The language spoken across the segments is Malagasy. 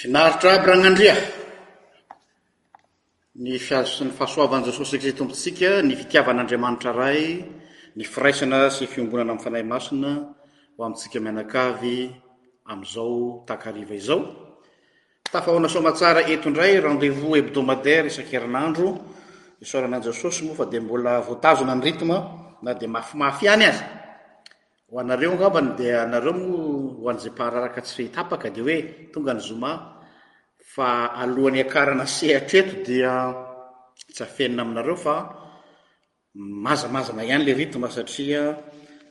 Finaritra aby Ragnandria ny fahasoavan'i Jesosy Kristy Tompontsika, ny fitiavan'Andriamanitra Ray, ny firaisana sy fiombonana amin'ny Fanahy Masina ho amintsika mianakavy amin'izao takariva izao. Tafahaona soamatsara eto indray rendez-vous hebdomadaire isan-kerinandro isaorana an'i Jesosy moa fa dia mbola voatazona ny rythme na dia mafimafy ihany aza ho anareo angambany dia anareo moa ho an'izay mpahararaka tsy tapaka dia hoe tonga ny zoma fa alohan'ny hiakarana sehatra eto dia tsy afenina aminareo fa Mazamazana ihany le rythme satria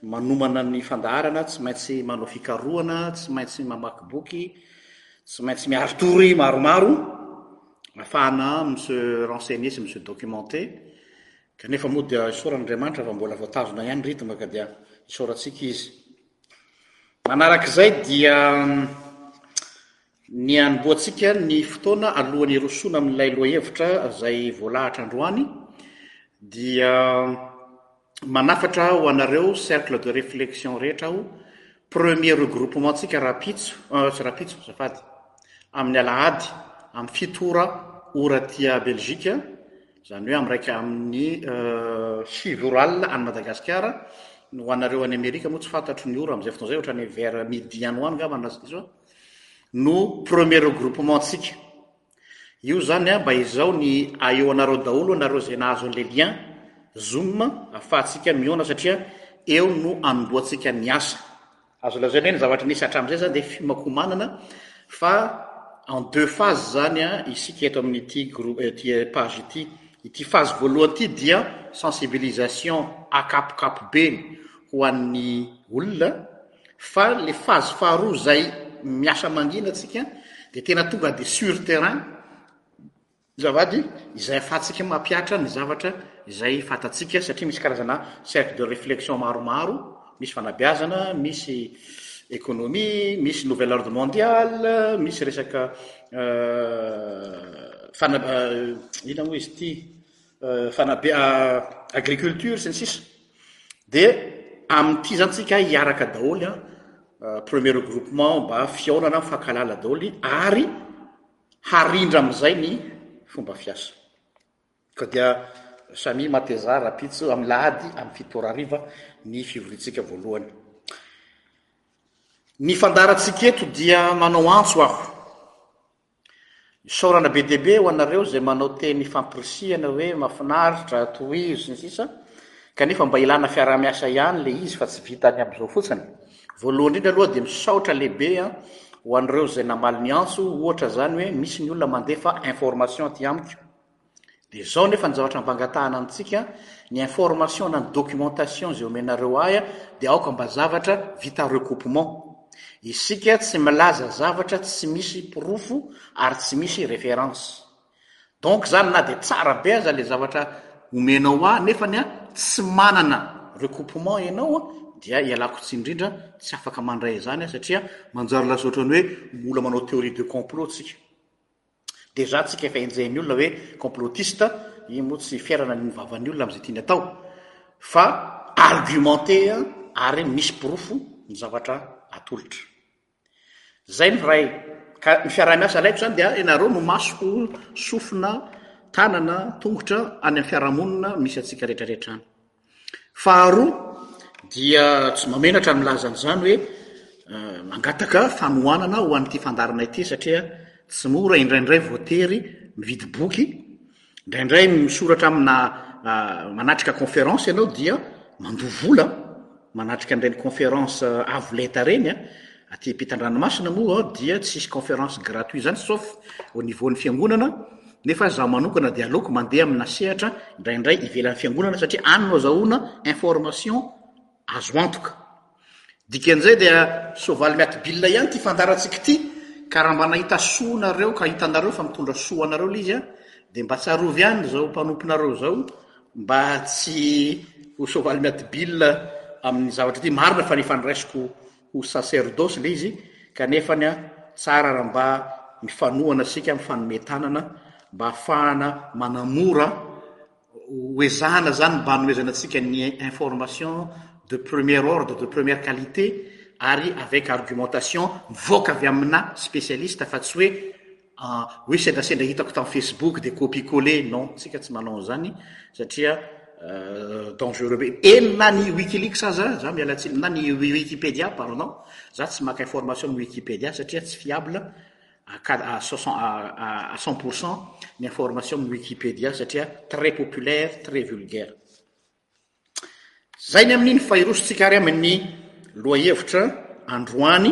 manomana ny fandaharana tsy maintsy manao fikarohana, tsy maintsy mamaky boky, tsy maintsy miary tory maromaro afahana mi se renseigner sy mi se documenter kanefa moa dia isaoran'Andriamanitra fa mbola voatazona ihany rythme ka dia isaorantsika Izy. Manarak'izay dia Ny hanombohantsika ny fotoana alohan'ny hirosoana amin'ilay lohahevitra izay voalahatra androany dia manafatra ho anareo cercle de réflexion rehetra aho, premier regroupement-ntsika rahampitso, tsy rahampitso, azafady, amin'ny alahady amin'ny fito ora, ora aty Belgique, izany hoe amin'ny iraika, amin'ny sivy ora alina any Madagasikara, ny ho anareo any Amerika moa tsy fantatro ny ora amin'izay fotoana izay, ohatran'ny hoe vers midi any ho any angamba na tsy diso aho. no premier regroupement tsika io zany a mba izao ny aeo anareo daholo anareo zay nahazo an'le lien zoom afahatsika mihaona satria eo no anombohantsika ny asa azo lazaina hoe ny zavatra nisy hatramin'izay zany dia fimakomanana fa en deux phase zany a isika eto amin'ity groupe eh, ity eh, page ity ity phase voalohany ity dia sensibilisation akapokapo be ho an'ny olona Fa le phase faharoa zay miasa mangina tsika de tena tonga de sur terrain zavaly izay afatsika mapiatra ny zavatra izay fatatsika satria misy karazana cercle de reflexion maromaro misy fanabeazana misy economie misy nouvel ordre mondial misy resaka fana ina moa izy ty fanabe agriculture sy ny sisa Dia amin'ity izany tsika hiaraka daholo a euh, premier regroupement mba fihaonana mifankalala daholo ary harindra amin'izay ny fomba fiasa ka dia sami mateza rapitso amin'ny lahady amin'ny fitorariva ny fivoriantsika voalohany ny fandarantsika eto dia manao antso aho Isaorana be dia be ho anareo izay manao teny fampirisihana hoe mafinaritra, tohizo, sy ny sisa Kanefa mba ilana fiarahamiasa ihany ilay izy fa tsy vita ny amin'izao fotsiny. Voalohany indrindra aloha dia misaotra lehibe an ho an'ireo izay namaly ny antso ohatra izany hoe misy ny olona mandefa information aty amiko. Dia izao anefa ny zavatra ampangatahana amintsika, ny information na ny documentation izay omenareo ahy dia aoka mba zavatra vita recoupement. Isika tsy milaza zavatra tsy misy porofo ary tsy misy référence. Donc izany na dia tsara be aza ilay zavatra omenao ahy nefany tsy manana recoupement ianao dia ialako tsiny indrindra, tsy afaka mandray izany aho satria manjary lasa ohatran'ny hoe mbola manao théorie de complot isika. Déjà tsika efa enjehin'ny olona hoe complotiste, iny moa tsy fiairana ny vavan'ny olona amin'izay tiany atao fa argumenter ary misy porofo ny zavatra atolotra. Zay ny ray ka ny fiaraha-miasa alaiko zany dia ianareo no masoko, sofina, tanana, tongotra any amin'ny fiarahamonina misy antsika rehetra rehetra any. Faharoa dia tsy mahamenatra ny milaza an'izany hoe mangataka fanohanana ho an'ity fandaharana ity satria tsy mora indraindray voatery mividy boky, indraindray misoratra amina manatrika conférence ianao dia mandoa vola manatrika an'ireny conférence avo lenta ireny a. Aty ampitan-dranomasina moa dia tsy hisy conférence gratuit zany sauf au niveau ny fiangonana, nefa zaho manokana dia aleoko mandeha amina sehatra indraindray ivelan'ny fiangonana satria any no azahoana information azo antoka. Dikan'izay dia soavaly miati-bilona ihany ity fandarantsika ity ka raha mba nahita soa nareo ka hitanareo fa mitondra soa ho anareo ilay izy dia mba tsarovy ihany izao mpanomponareo izao mba tsy ho soavaly miati-bilona amin'ny zavatra ity. Marina fa ny efa noraisiko ho sacerdosy le izy kanefa ny a tsara raha mba mifanohana sika mifanome tanana mba afahana manamora ho ezahana zany mba anomezana antsika ny information de premier ordre de première qualité ary avec argumentation mivoaka avy amina spécialiste fa tsy hoe Ah, hoe sendrasendra hitako tam Facebook dia copie coller, non, tsika tsy manao an'izany satria dangereux be. Eny na ny Wikileaks aza, za miala tsiny, na ny Wikipedia, pardon, za tsy maka information ny Wikipedia satria tsy fiable à 100% ny information ny Wikipedia satria très populaire, très vulgaire. Izay ny amin'iny fa hirosotsika ary amin'ny lohahevitra androany,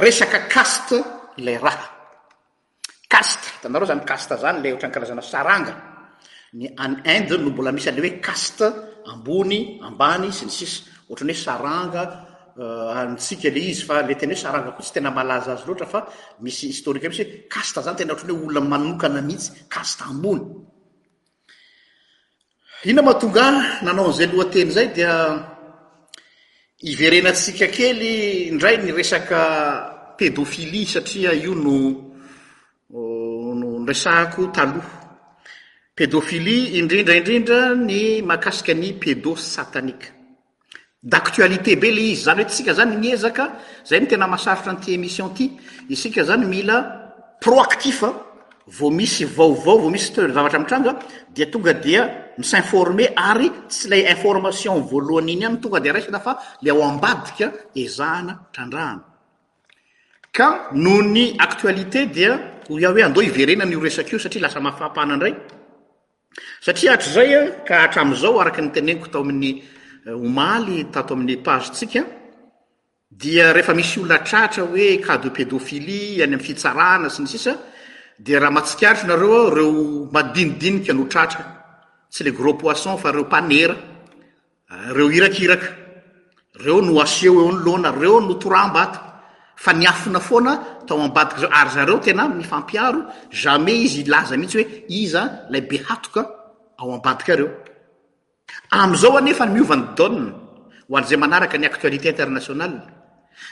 resaka caste ilay raha. Caste, hitanareo izany caste izany ilay ohatran'ny karazana saranga. Ny any Inde no mbola misy an'ilay hoe caste, ambony, ambany sy ny sisa. Ohatran'ny hoe saranga euh, antsika ilay izy fa ilay tena hoe saranga koa tsy tena malaza azy loatra fa misy historique misy hoe caste izany tena ohatran'ny hoe olona manokana mihitsy, caste ambony. Inona mahatonga ahy nanao an'izay lohateny izay dia hiverenantsika kely indray ny resaka pédophilie satria io no niresahako taloha. Pédophilie indrindra indrindra ny mahakasika ny pédo-satanika. D'actualité be le izy, izany hoe tsika zany miezaka, zay no tena mahasarotra an'ity émission ty, isika zany mila proactif a, vao misy vaovao, vao misy toe-javatra mitranga dia tonga dia mi-s'informer ary tsy ilay information voalohany iny ihany no tonga dia raisina fa le ao ambadika ezahana trandrahana. Ka noho ny actualité dia hoy aho hoe andao hiverenana io resaka io satria lasa mafampana indray, Satria hatrizay ka hatramin'izao, araka ny teneniko tao amin'ny omaly tato amin'ny page-tsika, dia rehefa misy olona tratra hoe cas de pédophilie any amin'ny fitsarana sy ny sisa, dia raha mahatsikaritra nareo aho, ireo madinidinika no tratra, tsy le gros poisson fa ireo mpanera. Reo iraka iraka reo no aseho eo anoloana reo no toramba ato fa niafina foana tao ambadik'izao ary zareo tena mifampiaro jamais izy hilaza mihitsy hoe iza lay be hatoka ao ambadika reo amizao anefa ny miova ny donne ho an'izay manaraka ny actualité internationale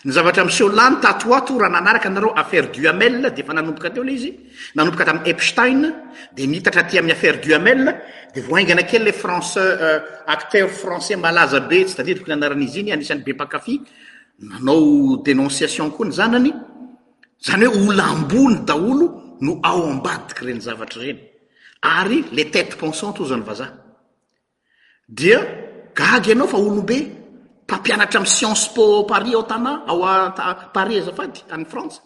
Ny zavatra miseho lany tato ho ato raha nanaraka anareo affaire Duhamel dia efa nanomboka teo ilay izy, nanomboka tamin'ny Epstein dia niitatra aty amin'ny affaire Duhamel dia vao haingana kely ilay France acteur français malaza be tsy tadidiko ny anaran'izy iny anisan'ny be mpankafy nanao dénonciation koa ny zanany izany hoe olona ambony daholo no ao ambadik'ireny zavatra ireny ary les têtes pensantes hoy izany vazaha dia gaga ianao fa olombe mpampianatra amin'ny science po ao paris ao tana ao paris azafady any frantsa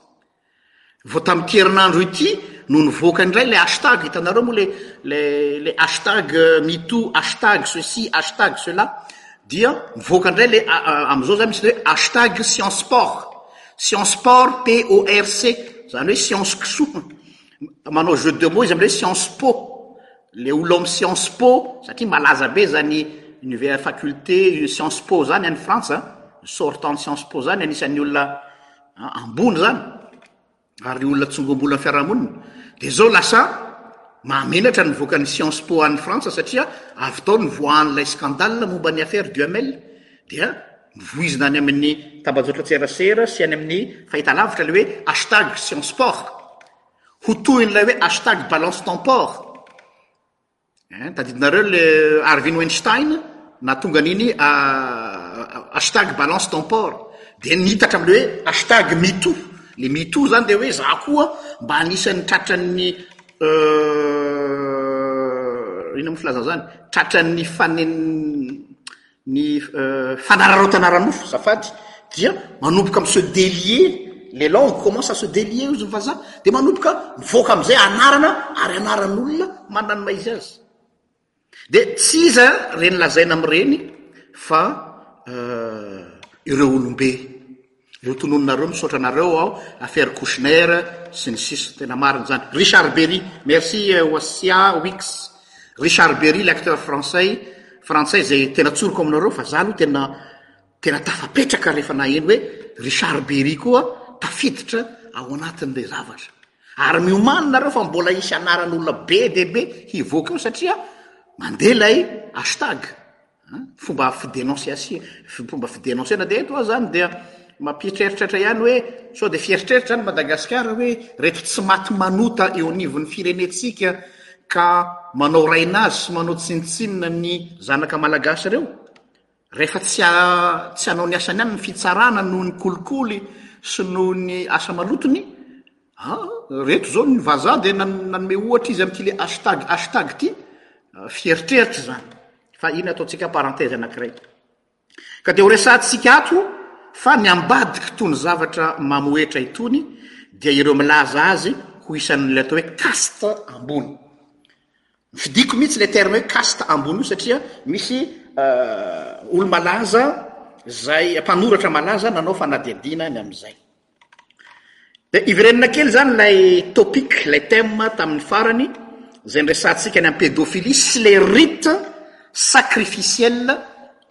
vao tamin'ity herinandro ity no nivoaka indray le hashtag hitanareo moa le le le hashtag euh, mito hashtag ceci hashtag cela dia mivoaka indray le am'izao zany misy le hoe hashtag science port science port p o r c zany hoe science kisoa manao jeu de mots izy am'le science po le olona ao amin'ny science po satria malaza be zany univers faculté science po zany any frantsa ny sortant science po zany anisan'ny olona ambony zany ary olona tsongombolo amin'ny fiarahamonina de zao lasa mahamenatra ny voakan'ny science po any frantsa satria avy tao ny voahan'ilay scandale momba ny affaire duamel dia mivoizina any amin'ny tambajotra tserasera sy any amin'ny fahitalavitra le hoe hashtag science port Ho tohin'ilay hoe hashtag balance ton port. Hein, tadidinareo le Harvey Weinstein nahatonga an'iny hashtag balance ton port. Dia nitatra amin'ilay hoe hashtag me too. Le me too zany dia hoe za koa mba anisan'ny tratran'ny inona moa filazana zany? Tratran'ny fanen- ny fanararaotana ara-nofo azafady dia manomboka mi se delier les langues commencent à se delier hozy ny vazaha dia manomboka mivoaka amin'izay anarana ary anaran'olona manana ny maha izy azy dia tsy iza ireny lazaina amin'ireny fa ireo olom-be Io tonononareo misaotra anareo aho affaire kouchner sy ny sisa tena marina zany Richard Berry merci Wasia wix Richard Berry le acteur français frantsay zay tena tsoriko aminareo fa za aloha tena tena tafapetraka rehefa naheno hoe Richard Berry koa tafiditra ao anatin'ilay zavatra ary miomany nareo fa mbola hisy anaran'olona be dia be hivoaka eo satria mandeha ilay hashtag Fomba fidenonsiasi- fomba fidenonsena dia eto aho izany dia mampihitra eritreritra ihany hoe sao dia fieritreritra any Madagasikara hoe ireto tsy maty manota eo anivon'ny firenentsika ka manao raina azy sy manao tsinontsinona ny zanaka malagasy ireo rehefa tsy ha- tsy hanao ny asany ihany ny fitsarana noho ny kolikoly sy noho ny asa malotony Ah, reto zao ny vazaha dia nanome ohatra izy amin'ity le hashtag hashtag ity, ah, fieritreritra izany fa iny ataontsika parenthèse anankiray. Ka dia ho resahantsika ato fa ny ambadiky tony zavatra mamohetra itony dia ireo milaza azy ho isan'ilay atao hoe caste ambony. Fidiko mihitsy ilay terme hoe caste ambony io satria misy uh, olo-malaza izay mpanoratra malaza nanao fanadihadiana ny amin'izay. Dia hiverenana kely izany ilay topic, ilay thème tamin'ny farany, izay niresahantsika ny an'i pédophilie sy ilay rite sacrificiel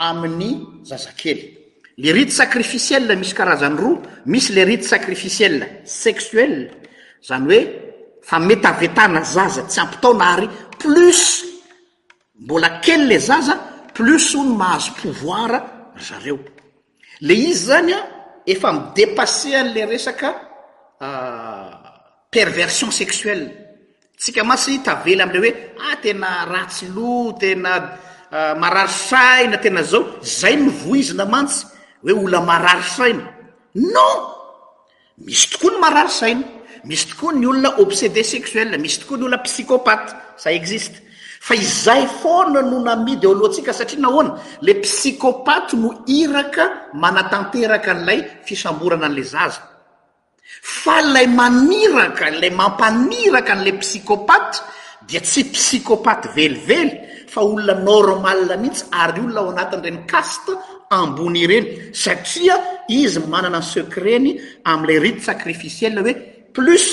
amin'ny zazakely. Ilay rite sacrificiel misy karazany roa, misy ilay rite sacrificiel sexuel, izany hoe fametavetana zaza tsy ampy taona ary plus Mbola kely le zaza plus hono mahazo pouvoir ry zareo. Le izy zany an efa mi depasser an'le resaka perversion sexuelle. Tsika mantsy tavela am'le hoe ah tena ratsy loha, tena marary saina, tena zao, zay no voizina mantsy hoe olona marary saina. Non! Misy tokoa ny marary saina, misy tokoa ny olona obsede sexuel, misy tokoa ny olona psychopathe, ça existe. Fa izay foana no namidy ao lohantsika satria nahoana? Le psychopathe no iraka manatanteraka an'ilay fisamborana an'le zaza. Fa ilay maniraka, ilay mampaniraka an'le psychopathe dia tsy psychopathe velively fa olona normal mihitsy ary olona ao anatin'ireny caste ambony ireny satria izy manana ny secret-ny amin'ilay rite sacrificiel hoe plus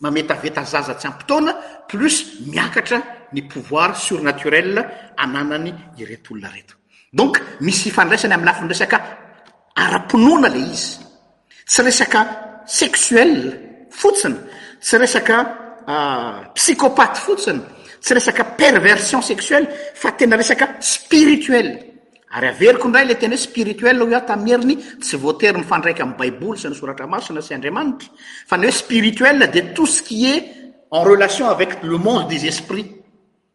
mametaveta zaza tsy ampy taona plus miakatra ny pouvoir surnaturel ananany ireto olona ireto donc misy ifandraisany amin'ny lafiny resaka ara-pinoana ilay izy Tsy resaka sexuel fotsiny, tsy resaka psychopathe fotsiny, tsy resaka perversion sexuelle fa tena resaka spirituel. Ary averiko indray ilay teny hoe spirituel hoy aho tamin'ny heriny, tsy voatery mifandraika amin'ny Baiboly sy ny Soratra Masina sy Andriamanitra, fa ny hoe spirituel dia tout ce qui est en relation avec le monde des esprits.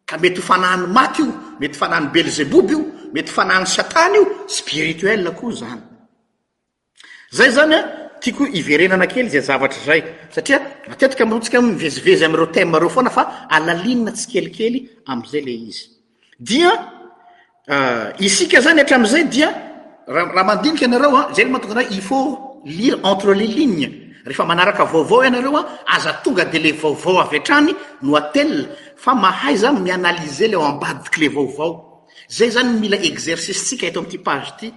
Ka mety ho fanahin'ny maty io, mety ho fanahin'i Belzeboba io, mety ho fanahin'i Satana io, spirituel koa izany. Zay zany a, tiako hiverenana kely izay zavatra izay satria matetika amintsika mivezivezy amin'ireo thème ireo foana fa alalinina tsikelikely amin'izay ilay izy. Dia isika zany hatramin'izay dia raha mandinika ianareo a, izay no mahatonga anay il faut lire entre les lignes, rehefa manaraka vaovao ianareo a, aza tonga dia ilay vaovao avy hatrany no atelina fa mahaiza mi-analyser ilay ao ambadik'ilay vaovao. Zay zany no mila exercice-tsika eto amin'ity page ity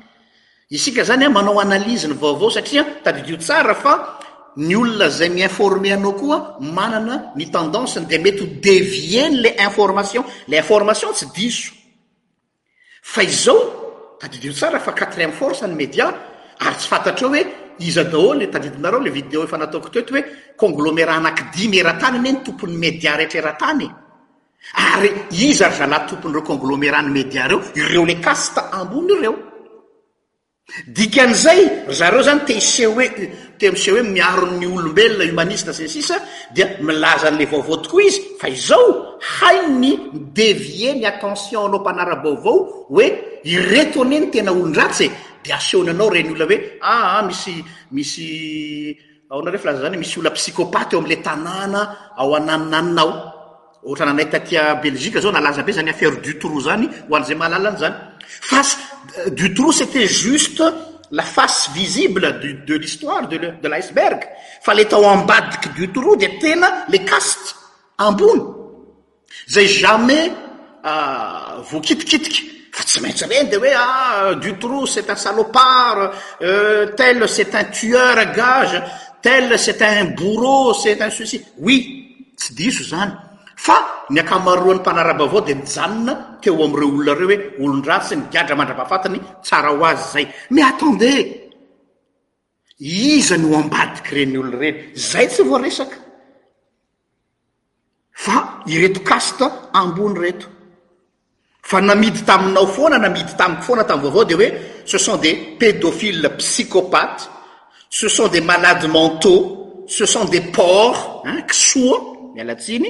Isika zany manao analyse ny vaovao satria tadidio tsara fa ny olona zay mi informer anao koa manana ny tendance-ny dia mety ho devier ny le information, le information tsy diso fa izao tadidio tsara fa quatrième force ny media ary tsy fantatrao hoe iza daholo le tadidinareo le video efa nataoko teto hoe conglomerat anaky dimy eran-tany anie ny tompon'ny media rehetra eran-tany e! Ary iza ry zalahy tompon'ireo conglomerat-n'ny media ireo? Ireo le caste ambony ireo. Dikan'izay, ry zareo izany te hiseho hoe, te miseho hoe miaro ny olombelona, humaniste sy ny sisa, dia milaza an'ilay vaovao tokoa izy, fa izao, hainy ny mi-devier ny attention-nao mpanara-baovao hoe ireto anie ny tena olon-dratsy e! dia asehony anao ireny olona hoe, aa misy, misy Ahoana re filaza izany hoe misy olona psychopathe eo amin'ilay tanàna ao ananonanona ao? Ohatran' anay taty à Belgique izao nalaza be izany affaire Dutroux izany ho an'izay mahalala an'izany. Fa Dutroux c'etait juste la face visible du de l'histoire de le de l'iceberg fa ilay tao ambadik'i Dutroux dia tena ilay caste ambony. Zay jamais ah voakitikitika fa tsy maintsy reny dia hoe ah Dutroux c'est un salopard, euh tel c'est un tueur à gage, tel c'est un bourreau, c'est un ceci. Oui, tsy diso izany fa ny ankamaroan'ny mpanara-baovao dia mijanona teo amin'ireo olona ireo hoe olon-dratsy migadra mandra-pahafatiny, tsara ho azy izay. Mais attendez! Iza no ambadik'ireny olona ireny? Izay tsy voaresaka fa ireto caste ambony ireto. Fa namidy taminao foana, namidy tamiko foana tamin'ny vaovao dia hoe ce sont des pédophiles psychopathes, ce sont des malades mentaux, ce sont des porcs, hein, kisoa, miala tsiny.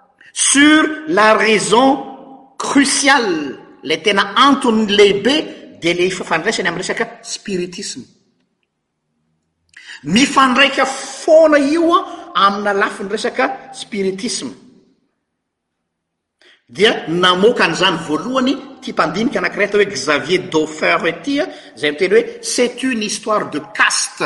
Sur la raison cruciale, ilay tena antony lehibe dia ilay ifafandraisany amin'ny resaka spiritisme. Mifandraika foana io amina lafiny resaka spiritisme. Dia namoaka an'izany voalohany ity mpandinika anankiray atao hoe Xavier Doffer ity izay miteny hoe c'est une histoire de caste.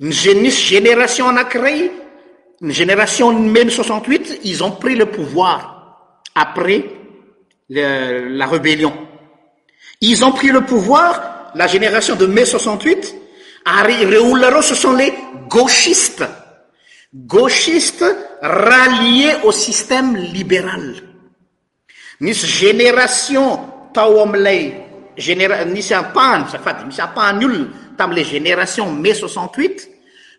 misy génération anakirey génération mai 6x8 ils ont pris le pouvoir après la rebellion ils ont pris le pouvoir la génération de mai 68 areoulare ce sont les gauchistes gauchistes ralliés au système libéral Nisy génération tao amin'ilay généra nisy ampahany azafady misy ampahany olona tamin'ilay génération mai soixante huit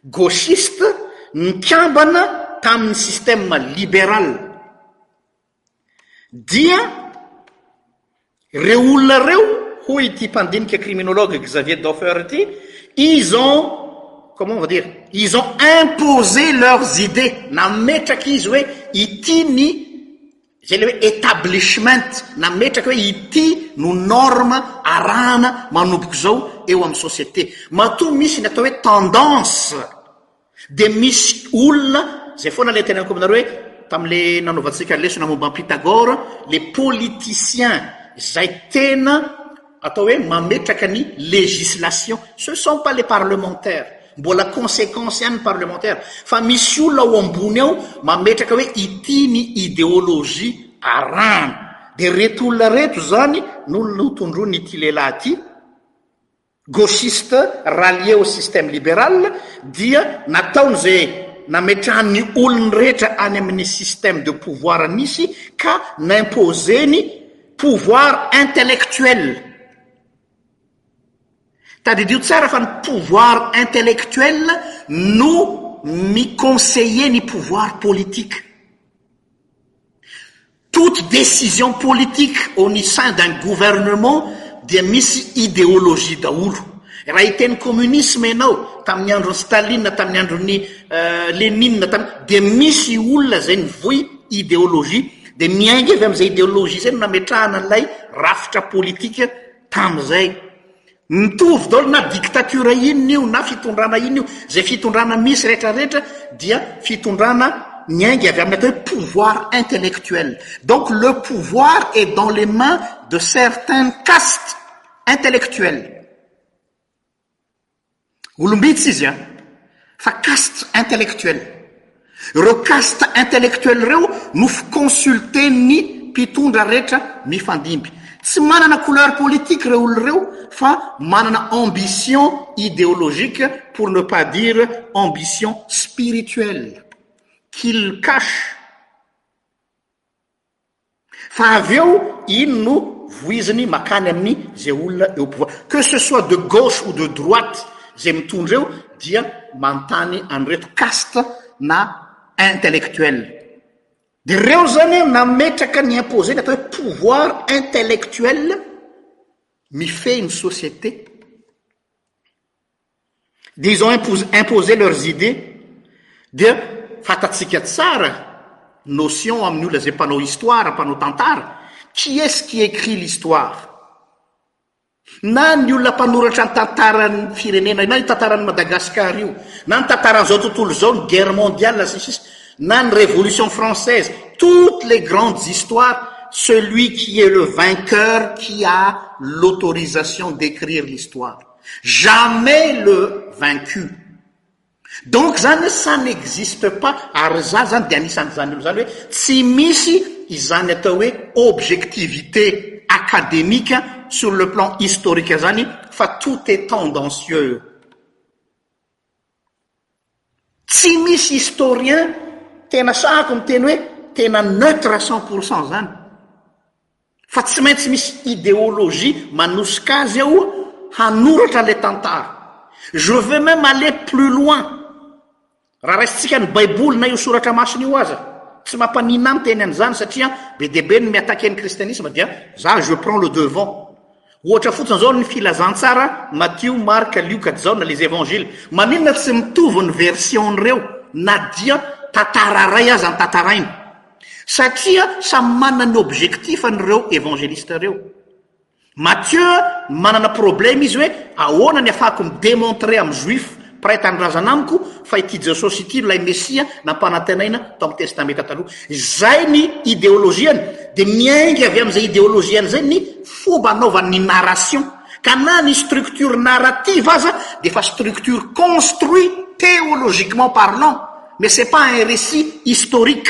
gauchiste nikambana tamin'ny système libéral dia ireo olona ireo hoy ity mpandinika criminologue Xavier Doffer ity ils ont comment on va dire ils ont imposé leurs idées nametraka izy hoe ity ny Izay ilay hoe etablishment nametraka hoe ity no norme arahana manomboka izao eo amin'ny société. Matoa misy ny atao hoe tendance dia misy olona, izay foana ilay teneniko aminareo hoe tamin'ilay nanaovantsika lesona momba an'i Pythagore, ilay politicien izay tena atao hoe mametraka ny législation, ce sont pas les parlementaires, mbola consequence ihany ny parlementaires, fa misy olona ao ambony ao mametraka hoe ity ny idéologie arahana, dia reto olona reto zany no no tondroin' ity lehilahy ity, gauchiste rallier au système libéral, dia nataony izay nametrahany ny olony rehetra any amin' ny système de pouvoir nisy ka n' imposer-ny, Pouvoir intellectuel. Tadidio tsara fa ny pouvoir intellectuel no mi-conseiller ny pouvoir politique. Toute décision politique au ny sein d'un gouvernement dia misy idéologie daholo. Raha hiteny communisme ianao tamin'ny andron'i Staline, tamin'ny andron'i Lenine, tamin'ny, dia misy olona izay nivoy idéologie. Dia miainga avy amin'izay ideolojia izay no nametrahana an'ilay rafitra politika tamin'izay. Mitovy daholo na dictature inona io na fitondrana inona io, izay fitondrana misy rehetrarehetra dia fitondrana miainga avy amin'ny atao hoe pouvoir intellectuel. Donc le pouvoir est dans les mains de certaines castes intellectuelles. Olom-bitsy izy an! Fa caste intellectuel. Ireo caste intellectuel ireo no fi-consulter-n'ny mpitondra rehetra mifandimby. Tsy manana couleur politique ireo olona ireo fa manana ambition ideologique pour ne pas dire ambition spirituelle qu'ils cachent. Fa avy eo inn no voiziny makany amin'ny ze olona eo pouvoir. Que ce soit de gauche ou de droite ze mitondra eo dia mantany an'ireto caste na intellectuel. De reo zany nametraka ny imposer ny atao hoe pouvoir intellectuel mifehy ny société. dia izao impose imposer leurs idées dia fantatsika tsara notion amin'ny olona izay mpanao histoire mpanao tantara qui est-ce qui écrit l'histoire na ny olona mpanoratra ny tantaran'ny firenena na ny tantaran'i Madagascar io na ny tantaran'izao tontolo izao ny guerre mondiale sy ny sisa na ny révolution française toutes les grandes histoires celui qui est le vainqueur qui a l'autorisation d'écrire l'histoire Jamais le vaincu. Donc zany hoe ça n'existe pas ary za zany dia anisan'izany olona izany hoe tsy misy izany atao hoe objectivité académique sur le plan historique zany fa tout est tendancieux. Tsy misy historien tena sahako miteny hoe tena neutre cent pour cent zany fa tsy maintsy misy ideologie manosika azy ao hanoratra ilay tantara. Je veux même aller plus loin, raha raisintsika ny baiboly na io soratra masina io aza, tsy mampaninona ahy miteny an'izany satria be dia be ny mi-attaquer ny kristianisma dia za je prends le devant. Ohatra fotsiny zao ny filazantsara Matio, Marka, Lioka, Jaona, les Evangiles. Maninona tsy mitovy ny versions reo na dia tantara ray aza ny tantaraina? Satria samy manana ny objectif-ny reo Evangeliste reo. Mathieu manana problème izy hoe ahoana ny afahako mi-demontrer am Juif Mpiray tanindrazana amiko fa ity Jesosy ity no ilay Mesia nampanantenaina tao amin'ny Testamenta Taloha. Izay ny ideolojiany, dia miainga avy amin'izay ideolojiany izay ny fomba anaovany ny narration. Ka na ny structure narrative aza dia efa structure construit théologiquement parlant, mais c'est pas un récit historique.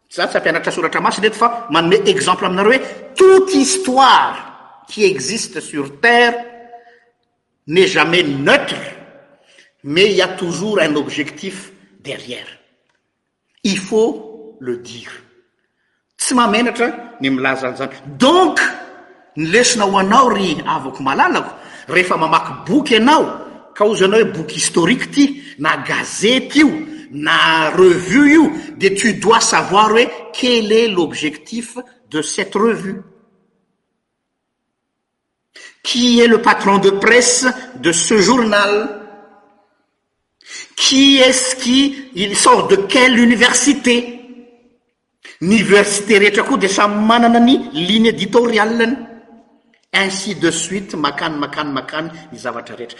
za sa ampianatra soratra masydeto fa manome exemple aminare hoe toute histoire qui existe sur terre n'est jamais neutre mais i a toujours un objectif derrière i faut le dire tsy mamenatra ny milazanyzany donc Ny lesona ho anao ry havako malalako, rehefa mamaky boky ianao, ka hoy ianao hoe boky historique ity, na gazety io, na revue io, dia tu dois savoir hoe quel est l'objectif de cette revue? Qui est le patron de presse de ce journal? Qui est-ce qui, il sort de quelle université? Ny versite rehetra koa dia samy manana ny ligne editoriale-ny. Ainsi de suite, makany, makany, makany ny zavatra rehetra.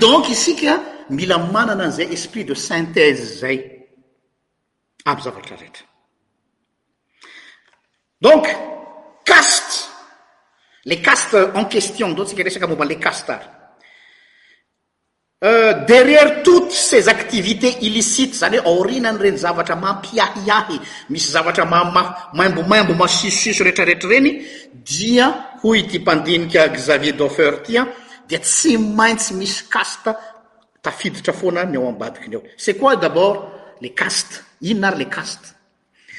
Donc isika mila manana an'izay esprit de synthèse izay amin'ny zavatra rehetra. Donc, caste, les castes en question, donc tsika resaka momba ilay caste ary. Derrière toutes ces activités illicites, izany hoe aorianan'ireny zavatra mampiahiahy, misy zavatra maimbomaimbo, masisosiso rehetrarehetra ireny dia, hoy ity mpandinika Xavier Doffer ity an, dia tsy maintsy misy caste tafiditra foana ny ao ambadiky ny ao. C'est quoi d'abord les castes? Inona ary ilay caste?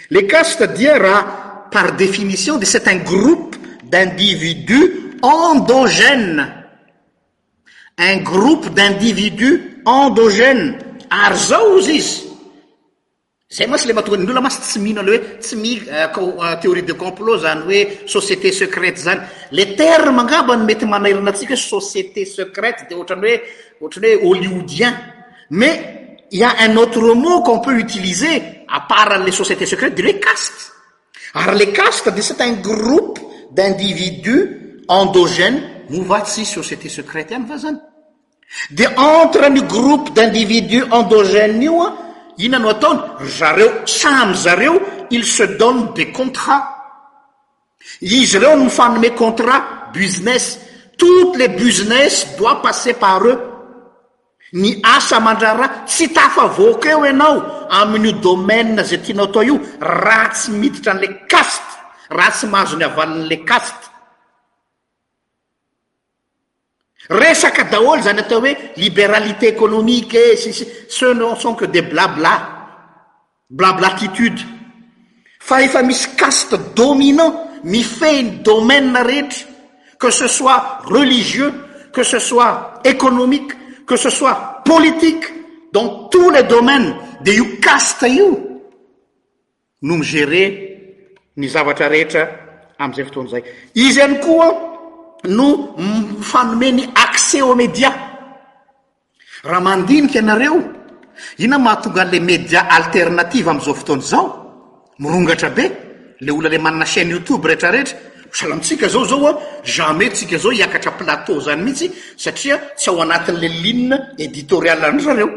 Les castes dia raha par définition dia c'est un groupe d'individus endogènes. un groupe d'individu endogène ary zao hozy izy zay mantsy le mahatonga ny olona mantsy tsy mino an'le hoe tsy mi theorie de complot zany hoe société secrète zany le terme angamba no mety manairana antsika hoe société secrète de ohatran'ny hoe ohatran'ny hoe hollywoodien mais il y a un autre mot qu'on peut utiliser à part an'le société secrète de le caste ary le caste de cet un groupe d'individus endogène movatsy société secrète any fa zany de entreny groupe d'individus endogène io a iinano ataony zareo samy zareo il se donne de contrat izy ireo nyfanome contrat business toute les business doi passer par eux Ny asa aman-draharaha, tsy tafavoaka eo ianao amin'io domaine izay tianao atao io raha tsy miditra an'ilay caste, raha tsy mahazo ny havalin'ilay caste. Resaka daholo izany atao hoe liberalité économique e, sy ny sisa, ce ne sont que des blabla. Blablatitude, fa efa misy caste dominant mifehy ny domaine rehetra, que ce soit religieux, que ce soit économique, que ce soit politique, dans tous les domaines, dia io caste io no mi-gerer ny zavatra rehetra amin'izay fotoana izay. Izy ihany koa no mifanome ny accès aux médias. Raha mandinika ianareo, inona mahatonga an'ilay media alternative amin'izao fotoana izao mirongatra be? Ilay olona ilay manana chaîne YouTube rehetrarehetra, sahala amintsika izao izao an, jamais tsika izao hiakatra plateau izany mihitsy satria tsy ao anatin'ilay ligne editoriale an-dry zareo.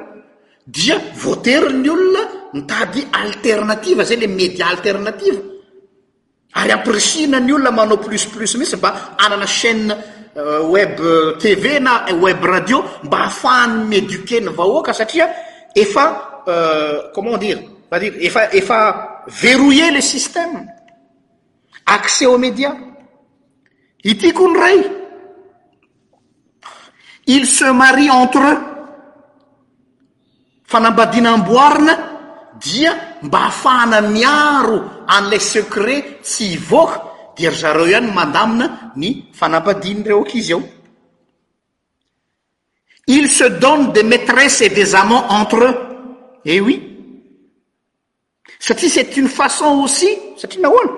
Dia voatery ny olona mitady alternative izay ilay media alternative. Ary ampirisihina ny olona manao plus plus mihitsy mba hanana chaîne web TV na web radio mba hahafahany mi-eduquer ny vahoaka satria efa comment on dire va dire efa efa verrouiller le système accès aux médias ity koa ny ray ils se marient entre eux Fanambadiana amboarina dia mba hafahana miaro an'ilay secret tsy hivoaka dia ry zareo ihany no mandamina ny fanambadian'ireo ankizy ao. Ils se donnent des maitresses et des amants entre eux, eh oui! Satria c'est une façon aussi, satria nahoana?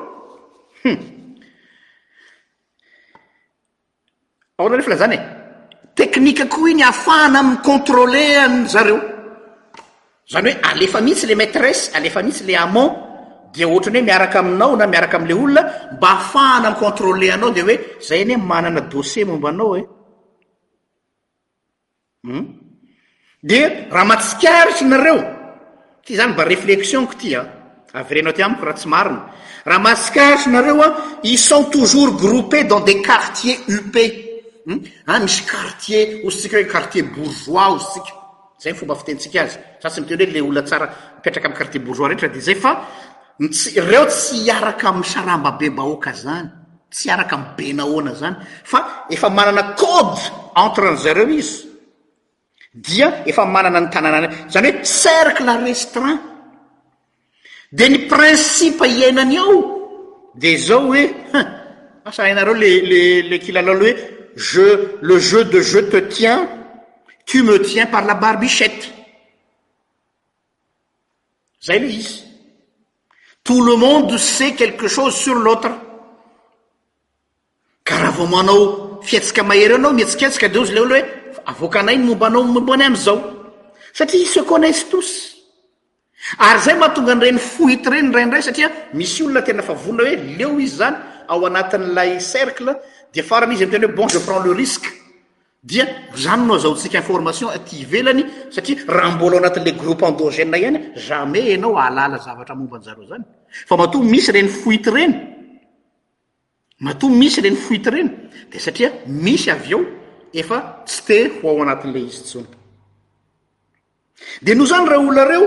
Hum! Ahoana le filazana e? Teknika koa iny ahafahana mi-controler an'ny zareo. Izany hoe alefa mihitsy le maitresse, alefa mihitsy le amant, dia ohatran'ny hoe miaraka aminao na miaraka amin'ilay olona mba ahafahana mi-controler anao dia hoe izay anie manana dossier momba anao e. Hum. Dia raha mahatsikaritra ianareo, ity izany mba réflexion-ko ity an, avereno aty amiko raha tsy marina, raha mahatsikaritra ianareo an, ils sont toujours groupés dans des quartiers huppé, hum, any misy quartier, ozintsika hoe quartier bourgeois ozintsika, izay ny fomba fitenintsika azy, za tsy miteny hoe ilay olona tsara mipetraka amin'ny quartier bourgeois rehetra dia izay fa ny tsy, ireo tsy hiaraka amin'ny sarambabem-bahoaka izany. Tsy araka ny be nahoana zany fa efa manana code entre an-dry zareo izy dia efa manana ny tananany zany hoe cercle restreint dia ny principe iainany ao dia izao hoe hein asa hainareo le le le kilalao le hoe je le jeu de je te tiens tu me tiens par la barbichette Zay le izy. Tout le monde sait quelque chose sur l'autre. Ka raha vao manao fihetsika mahery anao, mihetsiketsika de ozy le olona hoe avoakanay ny momba anao momba ny an'izao. Satria ils se connaissent tous. Ary zay mahatonga an'ireny foitre ireny indraindray satria misy olona tena efa vonona hoe leo izy zany ao anatin'ilay cercle dia farany izy miteny hoe bon je prends le risque. Dia zany no azahoantsika information aty ivelany satria raha mbola ao anatin'ilay groupe endogène ihany jamais ianao ahalala zavatra momba anjareo zany fa matoa misy ireny fuite ireny matoa misy ireny fuite ireny dia satria misy avy eo efa tsy te ho ao anatin'ilay izy tsony dia noho zany ireo olona ireo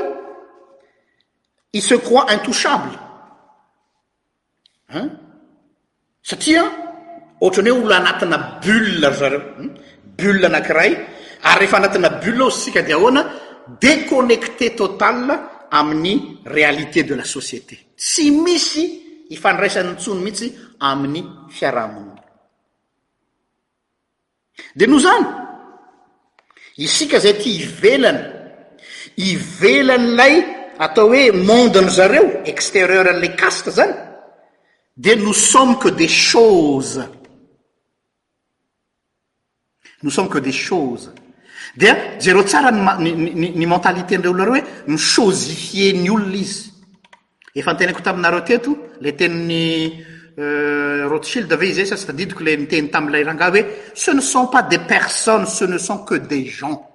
i ce croit intouchable Hein? Satria ohatrany hoe olona anatina bulle ry zareo. Bulle anankiray ary rehefa anatina bulle isika dia ahoana? Déconnecté total amin'ny réalité de la société. Tsy misy ifandraisany intsony mihitsy amin'ny fiarahamonina. Dia noho izany, isika izay aty ivelany, ivelan'ilay atao hoe monde-ny zareo, extérieur an'ilay caste izany, dia nous sommes que des choses. Nous sommes que des choses. Dia jereo tsara ny ny ny ny mentalité-n'ireo olona ireo hoe mi-chosifier ny olona izy. Efa niteneko taminareo teto ilay tenin'i Rothschild ve izay sa tsy tadidiko ilay niteny tamin'ilay rangahy hoe ce ne sont pas des personnes, ce ne sont que des gens.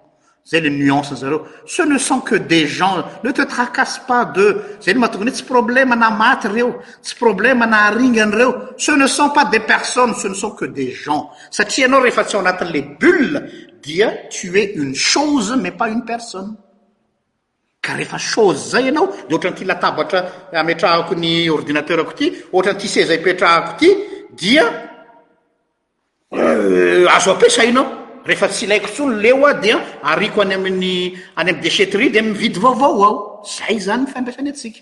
Zay le nuance zareo. Ce ne sont que des gens. Ne te tracasse pas de. Zay no mahatonga ny tsy problème na maty reo, tsy problème na aringany reo. Ce ne sont pas des personnes, ce ne sont que des gens. Satria ianao rehefa tsy ao anatin'ilay bulle dia tu es une chose mais pas une personne. Ka rehefa chose zay ianao dia ohatran'ity latabatra ametrahako ny ordinateur-ko ity, ohatran'ity seza ipetrahako ity dia euh, azo ampiasaina aho. Rehefa tsy ilaiko intsony ny leo aho dia ariako any amin'ny any amin'ny déchetterie dia mividy vaovao aho. Zay zany ny fiandraisany antsika.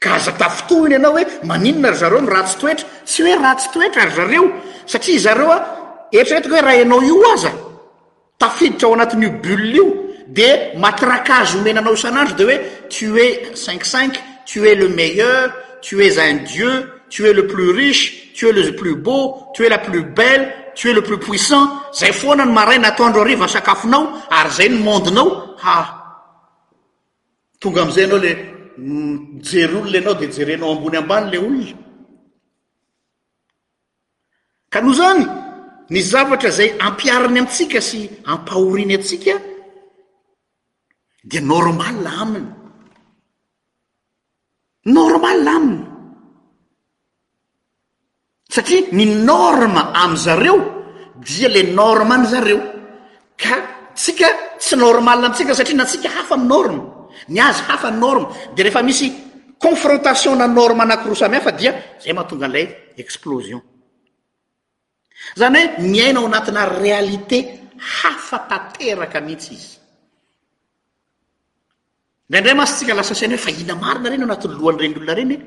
Ka aza tafintohina ianao hoe maninona ry zareo no ratsy toetra, tsy hoe ratsy toetra ry zareo satria zareo a, eritreretiko hoe raha ianao io aza tafiditra ao anatin'io bulle io dia matrakazy omena anao isan'andro dia hoe tu es cinq cinq, tu es le meilleur, tu es un dieu, tu es le plus riche, tu es le plus beau, tu es la plus belle, tu es le plus puissant, zay foana ny maraina, atoandro, hariva sakafonao ary zay ny monde-nao, ha. Tonga amin'izay ianao le mijery olona ianao dia jerenao ambony ambany ilay olona. Ka noho izany, ny zavatra izay ampihariny amintsika sy ampahoriany antsika dia normal aminy. Normal aminy. Satria ny norme am zareo dia le norme an zareo ka tsika tsy normal amitsika satria ny antsika hafa ny norme, ny azy hafa ny norme dia rehefa misy confrontation na norme anakiroa samy hafa dia zay mahatonga an'ilay explosion. Zany hoe miaina ao anatina réalité hafa tanteraka mihitsy izy. Indraindray mantsy tsika lasa saina hoe fa ina marina re no anatin'ny lohan'ireny olona ireny e?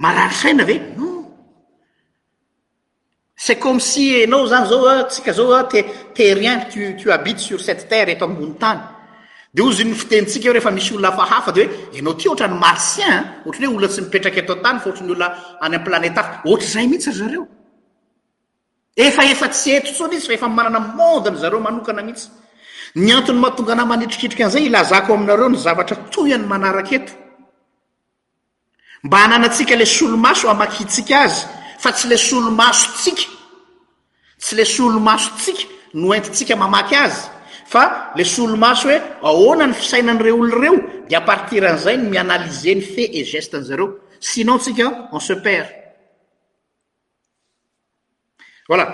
Marary saina ve? Non! C'est comme si enao zany zao a, tsika zao a, t'es, t'es rien, tu, tu habites sur cette terre eto ambony tany. De ozin'ny fitenintsika eo rehefa misy olona hafa hafa de hoe, enao ty ohatran'ny martien a, ohatran'ny hoe olona tsy mipetraka eto an-tany fa ohatran'ny olona any am-planeta hafa. Ohatr'izay mihitsy ry zareo. Efa, efa tsy eto intsony izy fa efa manana monde-ny zareo manokana mihitsy. Ny antony mahatonga anah manitrikitrika an'izay, ilazako aminareo ny zavatra toy an'ny manaraka eto. Mba hananantsika ilay solomaso hamakiantsika azy fa tsy ilay solomasontsika, tsy ilay solomasontsika no entintsika mamaky azy fa ilay solomaso hoe ahoana ny fisainan'ireo olona ireo dia à partir an'izay no mi-analyser ny fait et geste-ny zareo, sinon tsika on se perd. Voilà.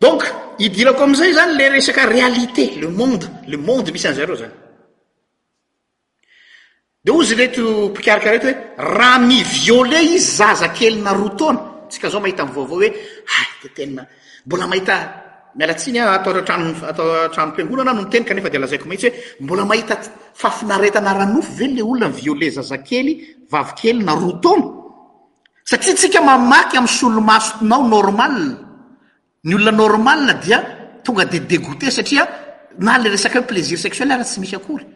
Donc, idirako amin'izay izany ilay resaka réalité, le monde, le monde misy an'izareo izany. Dia hozy ireto mpikaroka ireto hoe, raha mi-violer izy zaza kelina roa taona, tsika zao mahita ny vaovao hoe hay dia tena mbola mahita, miala tsiny aho ato an-trano ato an-tranom-piangonana aho no miteny kanefa dia lazaiko mihitsy hoe, mbola mahita fahafinaretana ara-nofo ve ilay olona mi-violer zazakely vavy kelina roa taona? Satria tsika mamaky amin'ny solomasonao normal, Ny olona normal dia tonga dia degoute satria na le resaka hoe plaisir sexuel ary tsy misy akory.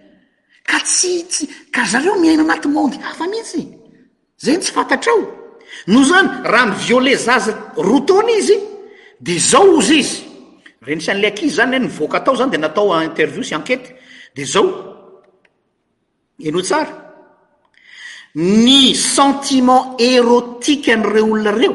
Ka tsy tsy ka zareo miaina anaty monde hafa mihitsy. Zay ny tsy fantatrao. Noho izany raha mi-violer zaza roa taona izy dia izao hozy izy, renisy an'ilay ankizy zany hoe nivoaka tao zany dia natao interview sy enquete dia izao, henoy tsara, ny sentiment erotique an'ireo olona ireo,